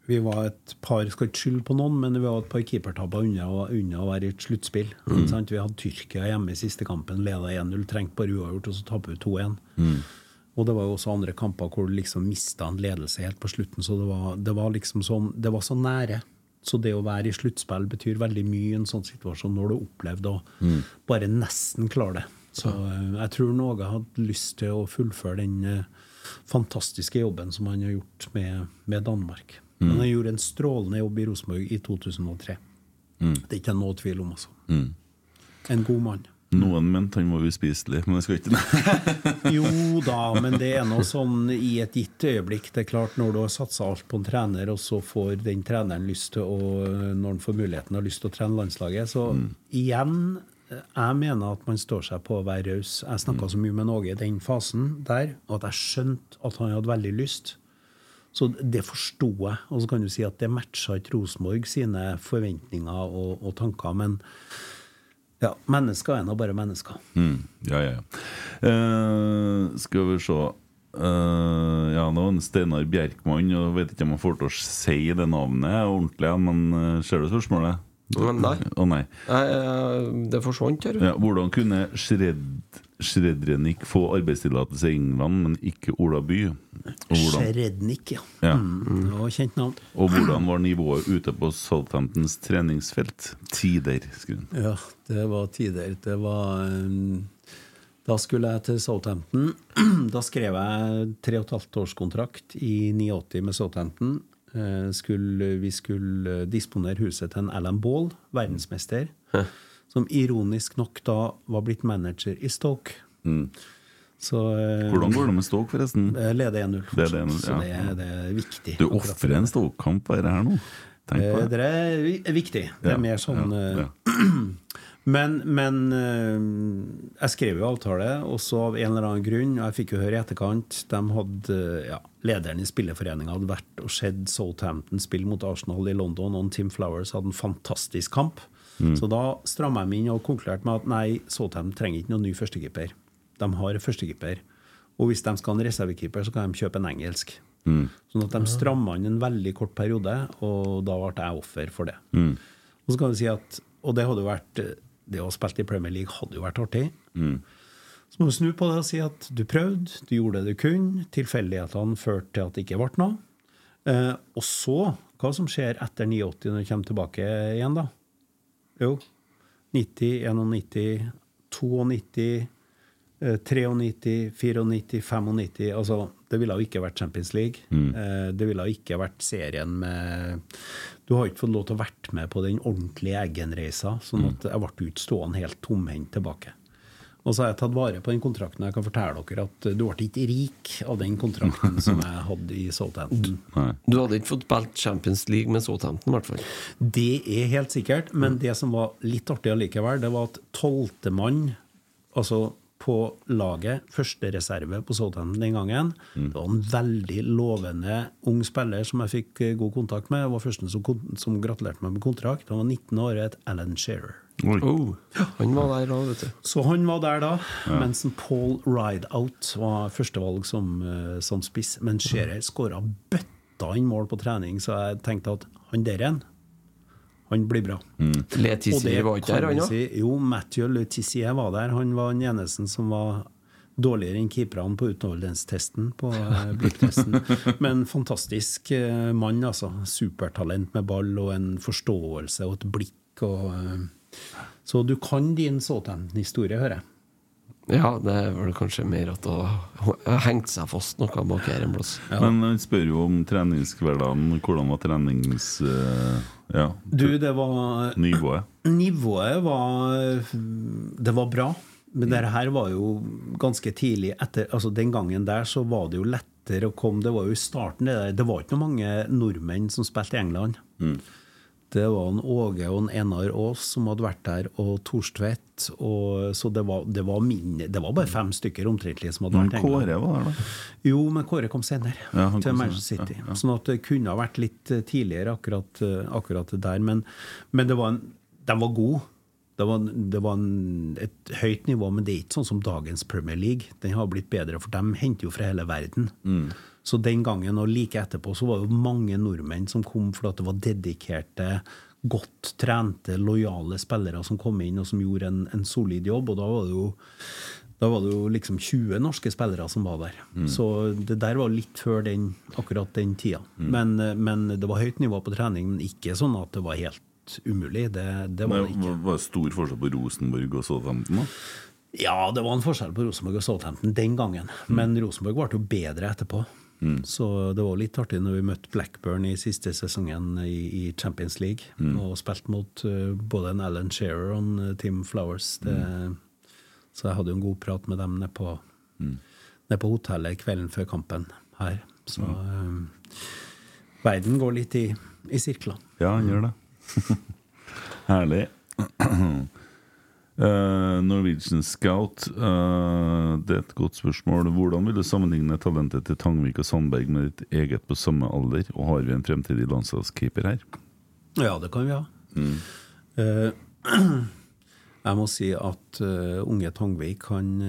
vi var et par skal ikke skylde på noen, men vi var et par keepertabber unna, unna å være i et sluttspill. Mm. Vi hadde Tyrkia hjemme i siste kampen, leda 1-0, trengte bare uavgjort, og så taper vi 2-1. Og det var jo også andre kamper hvor du liksom mista en ledelse helt på slutten. Så det var, det var liksom sånn Det var så nære. Så det å være i sluttspill betyr veldig mye i en sånn situasjon når du opplevde å bare nesten klare det. Så eh, jeg tror Någe hadde lyst til å fullføre den eh, fantastiske jobben som han har gjort med, med Danmark. Men han gjorde en strålende jobb i Rosenborg i 2003. Det er ikke noe tvil om, altså. En god mann. Noen mente han var uspiselig, men jeg skal ikke Jo da, men det er noe sånn i et gitt øyeblikk. Det er klart Når du har satsa alt på en trener, og så får den treneren lyst til å Når han får muligheten har lyst til å trene landslaget, så igjen jeg mener at man står seg på å være raus. Jeg snakka så mye med Åge i den fasen der, og at jeg skjønte at han hadde veldig lyst. Så det forsto jeg. Og så kan du si at det matcha ikke Rosenborg sine forventninger og, og tanker. Men ja, mennesker er nå bare mennesker. Mm, ja, ja, ja. Uh, skal vi se uh, Ja, var en Steinar Bjerkmann, og jeg vet ikke om jeg får til å si det navnet ordentlig, men uh, ser du spørsmålet? Men nei. Å nei. Nei, det forsvant her. Ja, hvordan kunne Shred, Shredrenik få arbeidstillatelse i England, men ikke Ola By? Og ja. Ja. Mm, det var kjent navn. og hvordan var nivået ute på Southamptons treningsfelt? Tider, skriver han. Ja, det var tider. Det var um, Da skulle jeg til Southampton. Da skrev jeg tre og et halvt års kontrakt i 89 med Southampton. Uh, Skulle, vi skulle disponere huset til en Alan Ball, verdensmester, som ironisk nok da var blitt manager i Stoke. Så, eh, Hvordan går det med Stoke, forresten? Jeg leder 1-0 Det er det, fortsatt, så det, det er viktig. Du ofrer en Stoke-kamp bare her nå. Tenk på Eh, det. Det er viktig. Det Ja, er mer sånn ja, eh, Men, men eh, jeg skrev jo avtale, også av en eller annen grunn, og jeg fikk jo høre i etterkant De hadde, ja, Lederen i spillerforeninga hadde vært og sett Southampton spille mot Arsenal i London, og Tim Flowers hadde en fantastisk kamp. Mm. Så da stramma jeg meg inn og konkluderte med at nei, Southampton trenger ikke noen ny førstekeeper. De har førstekeeper. Og hvis de skal ha en reservekeeper, så kan de kjøpe en engelsk. Mm. Sånn at de stramma inn en veldig kort periode, og da ble jeg offer for det. Mm. Og så kan vi si at, og det hadde jo vært Det å spille i Premier League hadde jo vært artig. Mm. Så må du snu på det og si at du prøvde, du gjorde det du kunne. Tilfeldighetene førte til at det ikke ble noe. Eh, og så, hva som skjer etter 89 når du kommer tilbake igjen, da? Jo, 90, 91, 92, eh, 93, 94, 95 Altså, det ville jo ikke vært Champions League. Mm. Eh, det ville jo ikke vært serien med Du har ikke fått lov til å vært med på den ordentlige Eggen-reisa, sånn Mm. at jeg ble ikke stående helt tomhendt tilbake. Og så har jeg tatt vare på den kontrakten. Jeg kan fortelle dere at du ble ikke rik av den kontrakten som jeg hadde i Southampton. Du hadde ikke fått spilt Champions League med Southampton, i hvert fall. Det er helt sikkert, men det som var litt artig allikevel, det var at tolvtemann, altså på laget, første reserve på Southampton den gangen, det var en veldig lovende ung spiller som jeg fikk eh, god kontakt med. Det var første som, som gratulerte meg med kontrakt. Han var 19 år og het Alan Shearer. Oh, han var der da, vet du. Så han var der da, Ja. mens Paul Rideout var førstevalg som, eh, som spiss. Men Scherer skåra bøtta inn mål på trening, så jeg tenkte at han der igjen, han blir bra. Letizier var ikke der, han òg? si. Jo, Mathieu Letizier var der. Han var den eneste som var dårligere enn keeperne på utholdenhetstesten på eh, blikktesten. Men fantastisk eh, mann, altså. Supertalent med ball og en forståelse og et blikk. Og, så du kan din Southampton-historie, hører jeg. Ja, det er vel kanskje mer at det har hengt seg fast noe bak her en plass. Men han spør jo om treningshverdagen. Hvordan var trenings... eh, ja, Du, det var nivået? Nivået var Det var bra. Men det her var jo ganske tidlig etter Altså Den gangen der så var det jo lettere å komme Det var jo i starten det der Det var ikke noe mange nordmenn som spilte i England. Det var en Åge og en Enar Aas som hadde vært der, og Torstvedt. Og, så det var, det, var mindre, det var bare fem stykker omtrentlig som hadde vært Men Kåre var der, da? Jo, men Kåre kom senere, Ja, han til kom Manchester. City. Ja, ja. Sånn at det kunne ha vært litt eh, tidligere, akkurat, eh, akkurat der. Men, men det var en, de var gode. Det var, det var en, et høyt nivå, men det er ikke sånn som dagens Premier League. Den har blitt bedre, for de henter jo fra hele verden. Mm. Så den gangen og like etterpå så var det mange nordmenn som kom fordi det var dedikerte, godt trente, lojale spillere som kom inn og som gjorde en, en solid jobb. Og da var det jo da var det jo liksom 20 norske spillere som var der. Mm. Så det der var litt før den, akkurat den tida. Mm. Men, men det var høyt nivå på trening, men ikke sånn at det var helt umulig. Det, det var det ikke. Var det stor forskjell på Rosenborg og Southampton? da? Ja, det var en forskjell på Rosenborg og Southampton den gangen. Men Rosenborg ble jo bedre etterpå. Mm. Så det var litt artig når vi møtte Blackburn i siste sesongen i, i Champions League. Mm. Og spilte mot uh, både en Alan Shearer og en eh, Tim Flowers. Det, Så jeg hadde jo en god prat med dem nede på, ned på hotellet kvelden før kampen her. Så eh, verden går litt i, i sirkler. Ja, gjør det. Herlig. Eh, Norwegian Scout, uh, det er et godt spørsmål. Hvordan vil du sammenligne talentet til Tangvik og Sandberg med ditt eget på samme alder? Og har vi en fremtidig landslagskeeper her? Ja, det kan vi ha. Mm. Uh, Jeg må si at unge Tangvik han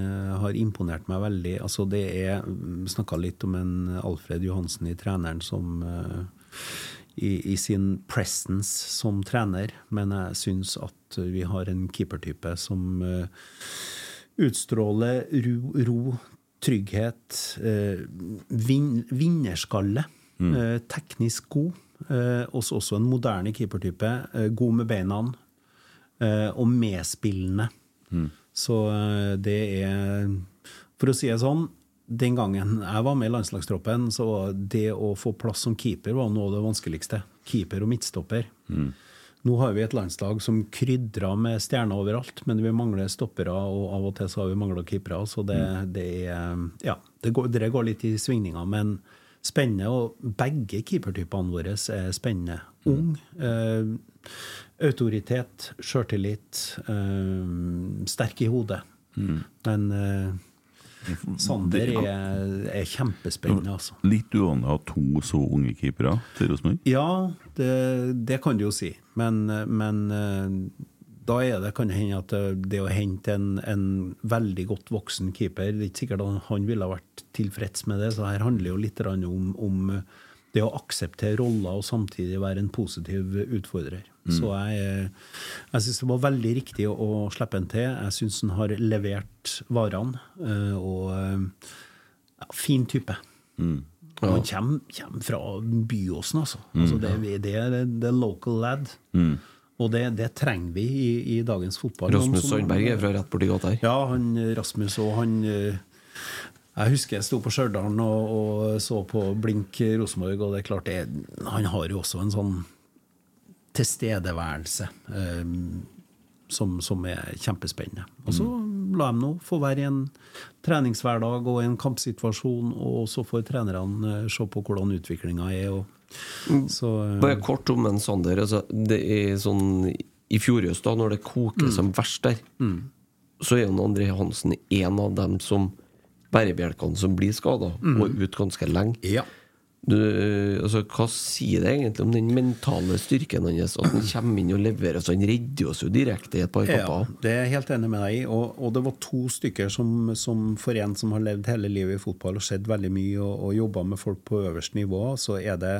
har imponert meg veldig. Altså det er Snakka litt om en Alfred Johansen i treneren som i, i sin presence som trener, men jeg syns at vi har en keepertype som uh, utstråler ro, ro trygghet, uh, vin, vinnerskalle. Eh, teknisk god. Også, også en moderne keepertype. God med beina. Og medspillende. Så eh, det er For å si det sånn, den gangen jeg var med i landslagstroppen, så var det å få plass som keeper var noe av det vanskeligste. Keeper og midtstopper. Nå har vi et landslag som krydrer med stjerner overalt, men vi mangler stoppere, og av og til så har vi mangla keepere. Så det, det er Ja, det går, det går litt i svingninger, men spennende. Og begge keepertypene våre er spennende. Ung. Eh, autoritet, sjøltillit, eh, sterk i hodet. Men eh, Sander er, er kjempespennende, altså. Litt uvanlig å ha to så unge keepere til Rosenborg. Ja, det, det kan du jo si. Men, men eh, da er det, kan hende at det, det å hente en, en veldig godt voksen keeper Det er ikke sikkert at han ville ha vært tilfreds med det. Så her handler jo litt om, om det å akseptere roller og samtidig være en positiv utfordrer. Så jeg, eh, jeg syns det var veldig riktig å, å slippe en til. Jeg syns han har levert varene. eh, Og eh, ja, fin type. Og Han kommer, kommer fra Byåsen, altså. altså det, er- det er er local lad. Og det, det trenger vi i, i dagens fotball. Rasmus Sandberg er fra rett borti gata her. Ja, han Rasmus og han Jeg husker jeg sto på Stjørdal og, og så på Blink Rosenborg, og det er klart det, Han har jo også en sånn tilstedeværelse eh, som, som er kjempespennende. Og så la dem nå få være i en treningshverdag og en kampsituasjon, og så får trenerne eh, se på hvordan utviklinga er. Og, så, eh, Bare kort om en Sander. Altså, det er sånn I fjor høst, da, når det koker som verst der, så er André Hansen en av dem som bærebjelkene som blir skada, og er ute ganske lenge. ja. Du, altså, hva sier det egentlig om den mentale styrken hans? At han kommer inn og leverer, så han redder oss jo direkte i et par Ja, det er jeg helt enig med deg i. Og, og det var to stykker som, som for en som har levd hele livet i fotball og sett veldig mye og, og jobba med folk på øverste nivå, så er det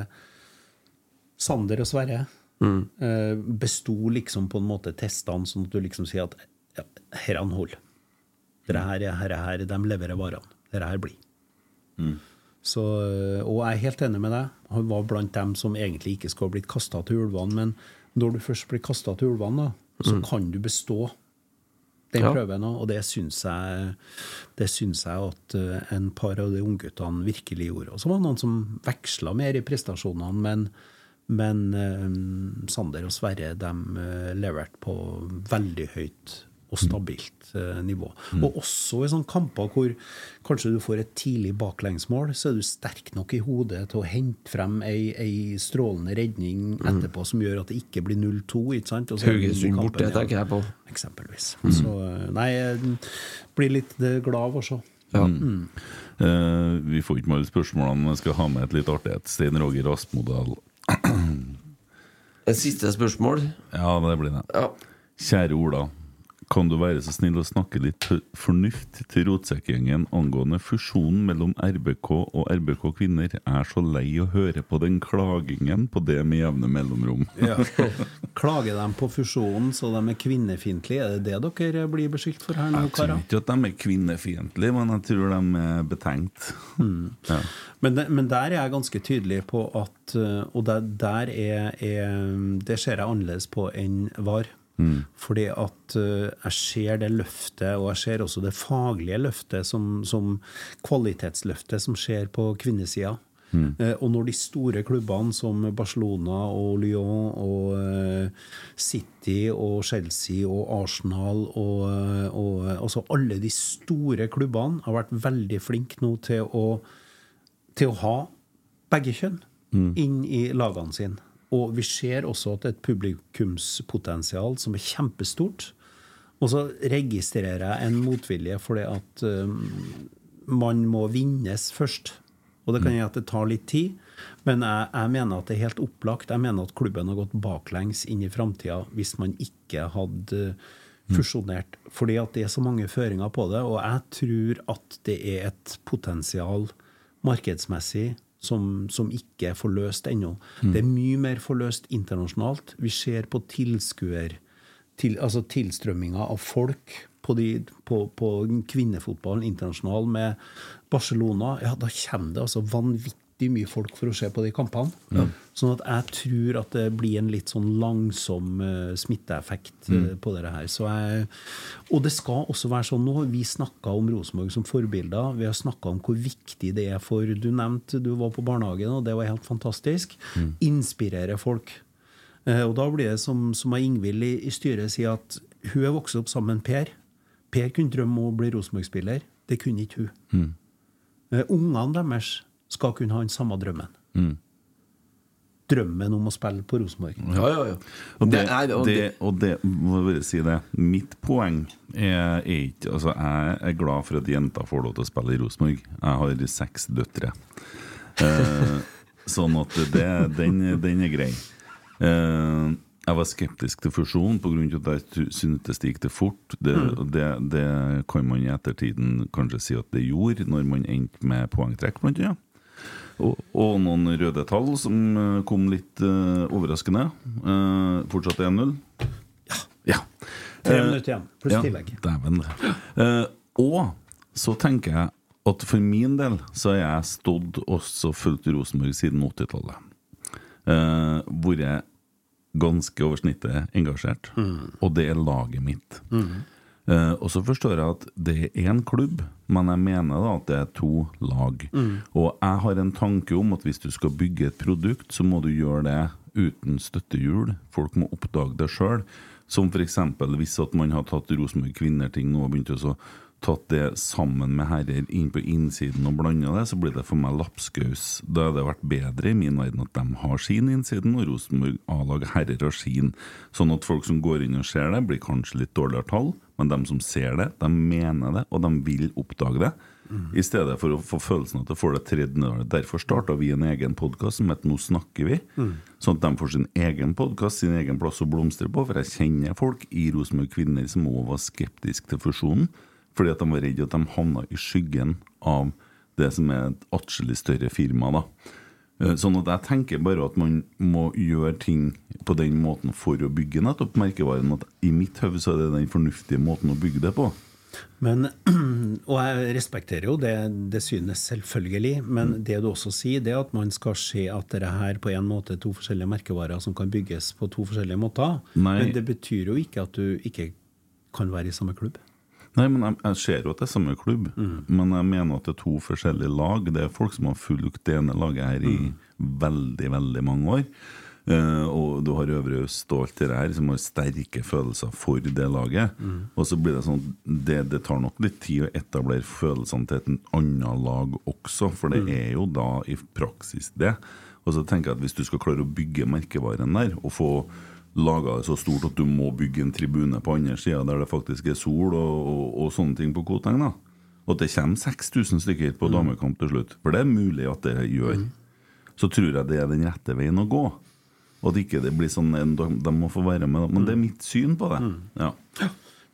Sander og Sverre. Eh, besto liksom på en måte testene, sånn at du liksom sier at ja, herrene holder. Dette her, er- her, de leverer varene. Dette her blir. Så, og jeg er helt enig med deg. Han var blant dem som egentlig ikke skulle ha blitt kasta til ulvene. Men når du først blir kasta til ulvene, da, så kan du bestå den Ja. prøven. Og det syns jeg, det syns jeg at eh, en par av de ungguttene virkelig gjorde. Og så var det noen som veksla mer i prestasjonene, men, men eh, Sander og Sverre de eh, leverte på veldig høyt og stabilt eh, nivå. Og også i sånne kamper hvor kanskje du får et tidlig baklengsmål, så er du sterk nok i hodet til å hente frem ei, ei strålende redning etterpå som gjør at det ikke blir 0-2. ikke sant? Og så er det Haugesund borte, ja. tenker jeg på. Eksempelvis. Så eh, nei, blir litt eh, glad av å se. Ja. Eh, vi får ikke med alle spørsmålene, men jeg skal ha med et litt artighet. Stein Roger Rask-modell. Et siste spørsmål. Ja, det blir det. Ja. Kjære Ola. Kan du være så snill å snakke litt fornuft til rotsekkgjengen angående fusjonen mellom RBK og RBK kvinner? Jeg er så lei å høre på den klagingen på det med jevne mellomrom. ja. Klager de på fusjonen så de er kvinnefiendtlige? Er det det dere blir beskyldt for her nå, Jeg tror ikke at de er kvinnefiendtlige, men jeg tror de er betenkt. Ja. Men, de, men der er jeg ganske tydelig på at uh, Og der, der er, er Det ser jeg annerledes på enn VAR. Fordi at uh, jeg ser det løftet, og jeg ser også det faglige løftet, som, som kvalitetsløftet som skjer på kvinnesida. Eh, og når de store klubbene som Barcelona og Lyon og eh, City og Chelsea og Arsenal og, eh, og eh, altså alle de store klubbene har vært veldig flinke nå til å til å ha begge kjønn inn i lagene sine. Og vi ser også at det er et publikumspotensial som er kjempestort. Og så registrerer jeg en motvilje fordi at um, man må vinnes først. Og det kan gjøre at det tar litt tid, men jeg, jeg mener at det er helt opplagt. Jeg mener at klubben har gått baklengs inn i framtida hvis man ikke hadde fusjonert. Fordi at det er så mange føringer på det, og jeg tror at det er et potensial markedsmessig som, som ikke er forløst ennå. Mm. Det er mye mer forløst internasjonalt. Vi ser på tilskuer til, altså tilstrømminga av folk på, de, på, på kvinnefotballen internasjonal med Barcelona. Ja, da kommer det altså vanvittig mye folk for å se på de kampene. Ja. Sånn at jeg tror at det blir en litt sånn langsom uh, smitteeffekt eh, Mm. på dette her. Så jeg, og det skal også være sånn. Nå vi snakka om Rosenborg som forbilder. Vi har snakka om hvor viktig det er for Du nevnte du var på barnehagen, og det var helt fantastisk. Mm. Inspirere folk. Uh, Og da blir det som, som Ingvild i, i styret sier, at hun er vokst opp sammen med Per. Per kunne drømme om å bli Rosenborg-spiller. Det kunne ikke hun. Mm. Uh, Ungene deres skal kunne ha den samme drømmen. Mm. Drømmen om å spille på Rosenborg. Og det, det, og det må jeg bare si det. Mitt poeng er, er ikke Altså, jeg er glad for at jenter får lov til å spille i Rosenborg. Jeg har seks døtre. Eh, sånn at det, den, den er grei. Eh, jeg var skeptisk til fusjon pga. at jeg syntes det gikk det fort. Det, Mm. det, det kan man i ettertiden kanskje si at det gjorde, når man endte med poengtrekk, blant annet. Og, og noen røde tall som eh, kom litt uh, overraskende. Uh, fortsatt 1-0. Ja. Tre Eh, minutter igjen, pluss ja, tillegg. Dæven. Uh, og så tenker jeg at for min del så har jeg stått og så fulgt Rosenborg siden 80-tallet. Uh, vært ganske over snittet engasjert. Mm. Og det er laget mitt. Mm. Eh, og så forstår jeg at det er én klubb, men jeg mener da at det er to lag. Mm. Og jeg har en tanke om at hvis du skal bygge et produkt, så må du gjøre det uten støttehjul. Folk må oppdage det sjøl. Som f.eks. hvis at man har tatt Rosenborg kvinner-ting og begynt å så tatt det sammen med herrer inn på innsiden og blanda det, så blir det for meg lapskaus. Da hadde det vært bedre i min verden at de har sin innsiden, og Rosenborg A-lag herrer har sin. Sånn at folk som går inn og ser det, blir kanskje litt dårligere tall, men de som ser det, de mener det, og de vil oppdage det. I stedet for å få følelsen at det får det tredje nedover. Derfor starta vi en egen podkast som heter Nå snakker vi. Mm. Sånn at de får sin egen podkast, sin egen plass å blomstre på. For jeg kjenner folk i Rosenborg Kvinner som òg var skeptiske til fusjonen. Fordi at de var redde at de havna i skyggen av det som er et atskillig større firma. da. Eh, Sånn at jeg tenker bare at man må gjøre ting på den måten for å bygge nettopp merkevaren. At I mitt hode så er det den fornuftige måten å bygge det på. Men, og jeg respekterer jo det, det synes selvfølgelig. Men Mm. det du også sier, det er at man skal se at dette her på en måte er to forskjellige merkevarer som kan bygges på to forskjellige måter. Nei. Men det betyr jo ikke at du ikke kan være i samme klubb. Nei, men jeg, jeg ser jo at det er samme klubb, Mm. men jeg mener at det er to forskjellige lag. Det er folk som har fulgt det ene laget her i Mm. veldig, veldig mange år. Uh, og du har Øvre Øst og alt det der som har sterke følelser for det laget. Mm. Og så blir det sånn det, det tar nok litt tid å etablere følelsene til et annet lag også, for det Mm. er jo da i praksis det. Og så tenker jeg at hvis du skal klare å bygge merkevaren der, og få laga det så stort at du må bygge en tribune på andre sida der det faktisk er sol og, og, og sånne ting på Koteng, da. Og at det kommer 6000 stykker på damekamp til slutt, for det er mulig at det gjør, så tror jeg det er den rette veien å gå. Og at ikke det blir sånn de, må få være med, men det er mitt syn på det. Ja.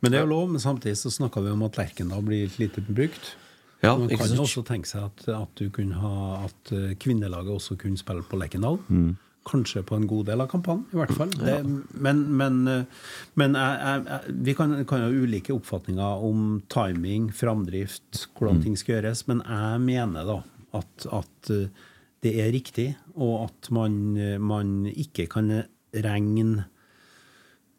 Men det er jo lov, men samtidig så snakka vi om at Lerkendal blir lite brukt. Ja, man kan jo også tenke seg at, at, ha, at eh, kvinnelaget også kunne spille på Lerkendal. Mm. Kanskje på en god del av kampene, i hvert fall. Ja. Det, men men, eh, men jeg, jeg, vi kan, kan ha ulike oppfatninger om timing, framdrift, hvordan Mm. ting skal gjøres. Men jeg mener da at, at eh, det er riktig, og at man, eh, man ikke kan regne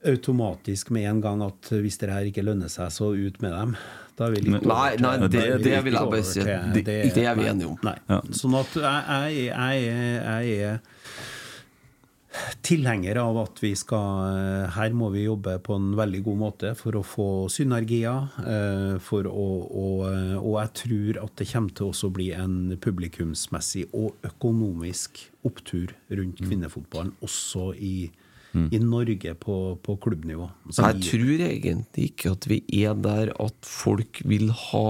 automatisk med en gang at hvis det her ikke lønner seg, så ut med dem. Da vil vi litt Nei, nei, det- det vil jeg bare si. Det, Det- det er vi enige om. Nei. Sånn at jeg, jeg, jeg, jeg er tilhenger av at vi skal Her må vi jobbe på en veldig god måte for å få synergier. eh, For å, å, og jeg tror at det kommer til også å bli en publikumsmessig og økonomisk opptur rundt kvinnefotballen, også i, i Norge på, på klubbnivå. Så Jeg tror egentlig ikke at vi er der at folk vil ha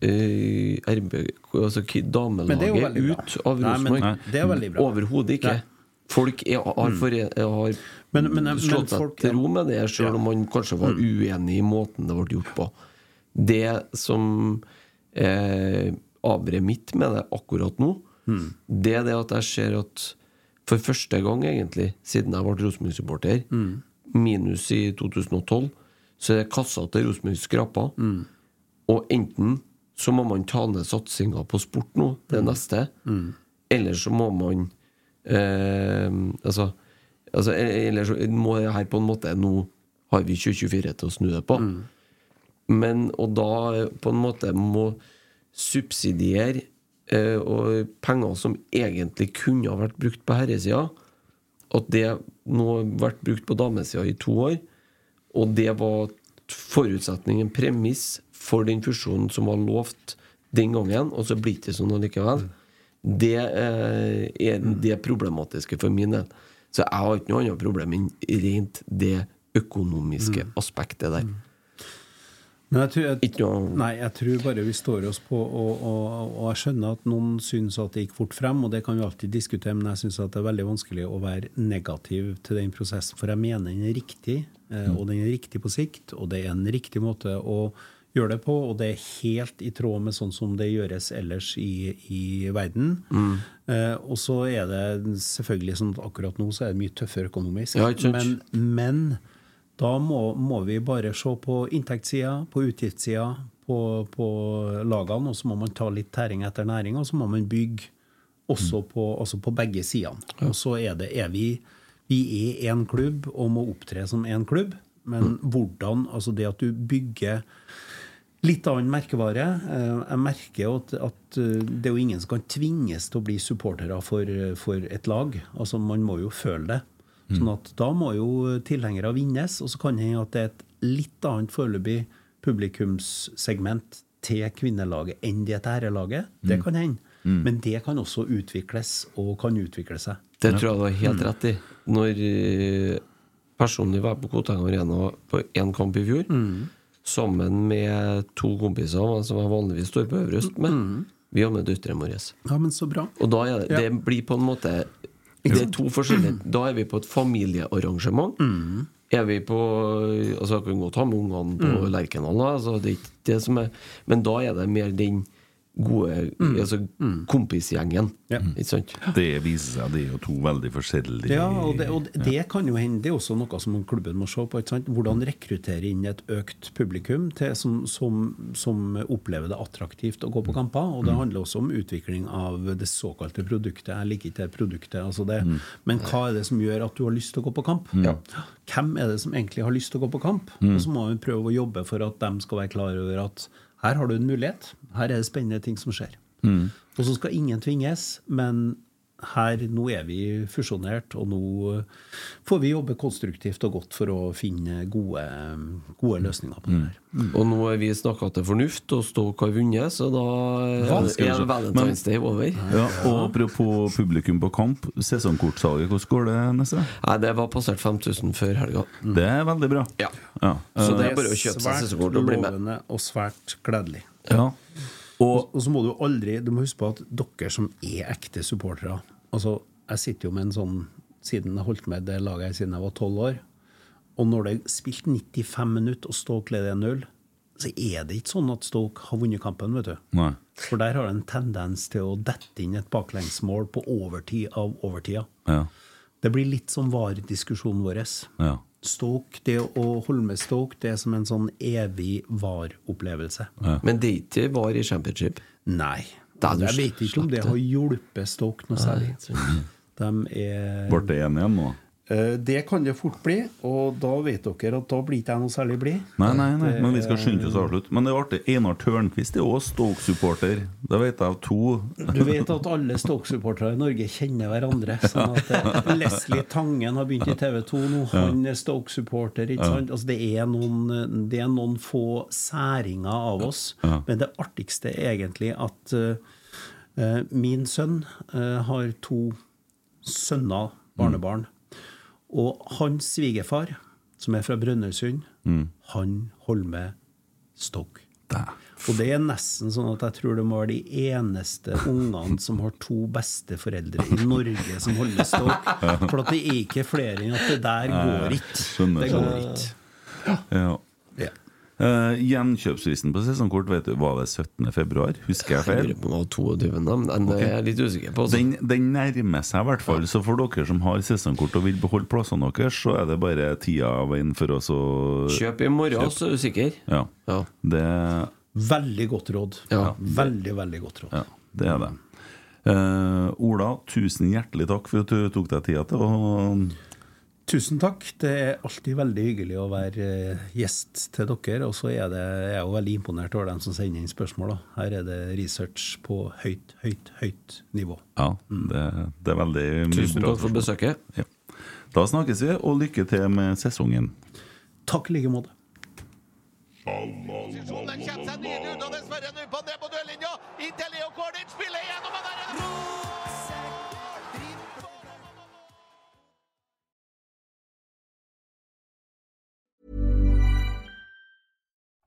eh, RB, altså damelaget ut av Rosenborg. er. Overhodet ikke. Nei. Folk er, har, for, fore- har Men- men- slått seg folk- til ro med det, selv om man kanskje var Mm. uenig i måten det ble gjort på. Det som eh, avbrer mitt med det akkurat nå, Mm. det er det at jeg ser at for første gang, egentlig, siden jeg ble Rosenborg-supporter, Mm. minus i 2012, så er det kassa til Rosenborg skrapa. Mm. Og enten så må man ta ned satsinga på sport nå, det Mm. neste, eller så må man eh, Altså, altså eller så må det her på en måte Nå har vi 2024 til å snu det på. Men og da på en måte må subsidiere eh, og penger som egentlig kunne ha vært brukt på herresida, at det nå har vært brukt på damesida i to år, og det var forutsetning, en premiss for den fusjonen som var lovt den gangen, og så blir det ikke sånn allikevel, det eh, er det problematiske for min del. Så jeg har ikke noe annet problem enn rent det økonomiske aspektet der. Men jeg tror, jeg, nei, jeg tror bare vi står oss på og, og, og jeg skjønner at noen syns at det gikk fort frem, og det kan vi alltid diskutere, men jeg syns det er veldig vanskelig å være negativ til den prosessen, for jeg mener den er riktig, eh, og den er riktig på sikt, og det er en riktig måte å gjøre det på, og det er helt i tråd med sånn som det gjøres ellers i, i verden. Eh, og så er det selvfølgelig sånn at akkurat nå så er det mye tøffere økonomisk, Ja, men, men da må, må vi bare se på inntektssida, på utgiftssida, på, på lagene, og så må man ta litt tæring etter næring, og så må man bygge også på, altså på begge sidene. Og så er det er vi Vi er én klubb og må opptre som én klubb, men hvordan Altså det at du bygger Litt annen merkevare. Eh, Jeg merker at, at eh, det er jo ingen som kan tvinges til å bli supportere for, for et lag. Altså Man må jo føle det. Sånn at Da må jo tilhengere vinnes, og så kan det hende at det er et litt annet foreløpig publikumssegment til kvinnelaget enn det til herrelaget. Det kan hende. Men det kan også utvikles, og kan utvikle seg. Det tror jeg du har helt rett i. Når eh, personlig var jeg på Koteng Arena på én kamp i fjor, sammen med to kompiser som jeg vanligvis står på øverst med. Vi har med døtrene våre. Ja, men så bra. Og da er det, Ja. det blir på en måte Det er to forskjellige Da er vi på et familiearrangement. Er vi på Altså, jeg kan godt ha med ungene på Mm. Lerkendal, altså, det er ikke det som er Men da er det mer den gode altså, kompisgjengen. Ikke sant? Det viser seg, det er jo to veldig forskjellige Ja, og det, og det kan jo hende. Det er også noe som klubben må se på. Ikke sant? Hvordan rekruttere inn et økt publikum til, som, som, som opplever det attraktivt å gå på kamper. Og det handler også om utvikling av det såkalte produktet. Jeg liker ikke det produktet. Altså det. Men hva er det som gjør at du har lyst til å gå på kamp? Hvem er det som egentlig har lyst til å gå på kamp? Og så må vi prøve å jobbe for at de skal være klar over at her har du en mulighet. Her er det spennende ting som skjer. Og så skal ingen tvinges, men her, nå er vi fusjonert, og nå eh, får vi jobbe konstruktivt og godt for å finne gode, gode løsninger på det her. Og nå har vi snakka til fornuft, og Stoke har vunnet, så da er se? Valentine's Day over. Ja, og apropos publikum på kamp, sesongkortsalget, hvordan går det, Nesse? Nei, det var passert 5000 før helga. Det er veldig bra. Ja. Ja. Så det Eh, er bare å kjøpe seg Svært sesongkort og bli med. lovende og svært gledelig. ja. Og, og så må du aldri Du må huske på at dere som er ekte supportere Altså, jeg sitter jo med en sånn Siden jeg holdt med det laget her siden jeg var 12 år. Og når det er spilt 95 minutter og Stoke leder 1-0, så er det ikke sånn at Stoke har vunnet kampen, vet du. Nei. For der har det en tendens til å dette inn et baklengsmål på overtid av overtida. Ja. Det blir litt som VAR-diskusjonen vår. Ja. Stoke, det å holde med Stoke, det er som en sånn evig VAR-opplevelse. Men det er ikke var i championship. Nei. Da er du jeg vet ikke om det det. har hjulpet Stoke noe særlig. De er Ble det én igjen nå? Eh, Det kan det fort bli, og da vet dere at da blir ikke jeg noe særlig blid. Nei, nei, nei, men vi skal skynde oss å avslutte. Men det er artig. Einar Tørnquist er også Stoke-supporter. Det vet jeg av to. Du vet at alle Stoke-supportere i Norge kjenner hverandre. Sånn at eh, Leslie Tangen har begynt i TV 2 nå. Han er Stoke-supporter. ikke sant? Altså, det, er noen, det er noen få særinger av oss. Men det artigste er egentlig at eh, eh, min sønn eh, har to sønner, barnebarn. Og hans svigerfar, som er fra Brønnøysund, han holder med stokk. Og det er nesten sånn at jeg tror det må være de eneste ungene som har to besteforeldre i Norge som holder stokk. For det er ikke flere enn at det der går ikke. Det går ikke. Ja. Ja. Eh, gjenkjøpsfristen på sesongkort, vet du, var det 17. februar? Husker jeg Jeg feil? lurer på om det var 22., men det er jeg litt usikker på. Den, den nærmer seg i hvert fall. Så for dere som har sesongkort og vil beholde plassene deres, så er det bare tida av veien for oss å Kjøp i morgen, så er du sikker. Ja. Ja. Det, Veldig godt råd. Ja. Veldig, veldig godt råd. ja, det er det. Uh, Ola, tusen hjertelig takk for at du tok deg tida til å Tusen takk. Det er alltid veldig hyggelig å være eh, gjest til dere. Og så er det, jeg er jo veldig imponert over dem som sender inn spørsmål. Da. Her er det research på høyt, høyt, høyt nivå. Ja, det, det er veldig mye Tusen takk for besøket. Ja. Da snakkes vi, og lykke til med sesongen. Takk i like måte. Posisjonen kommer seg nydelig ut, og dessverre nå på ned på dørlinja. Inntil Leo Kornic spiller igjennom, og der er det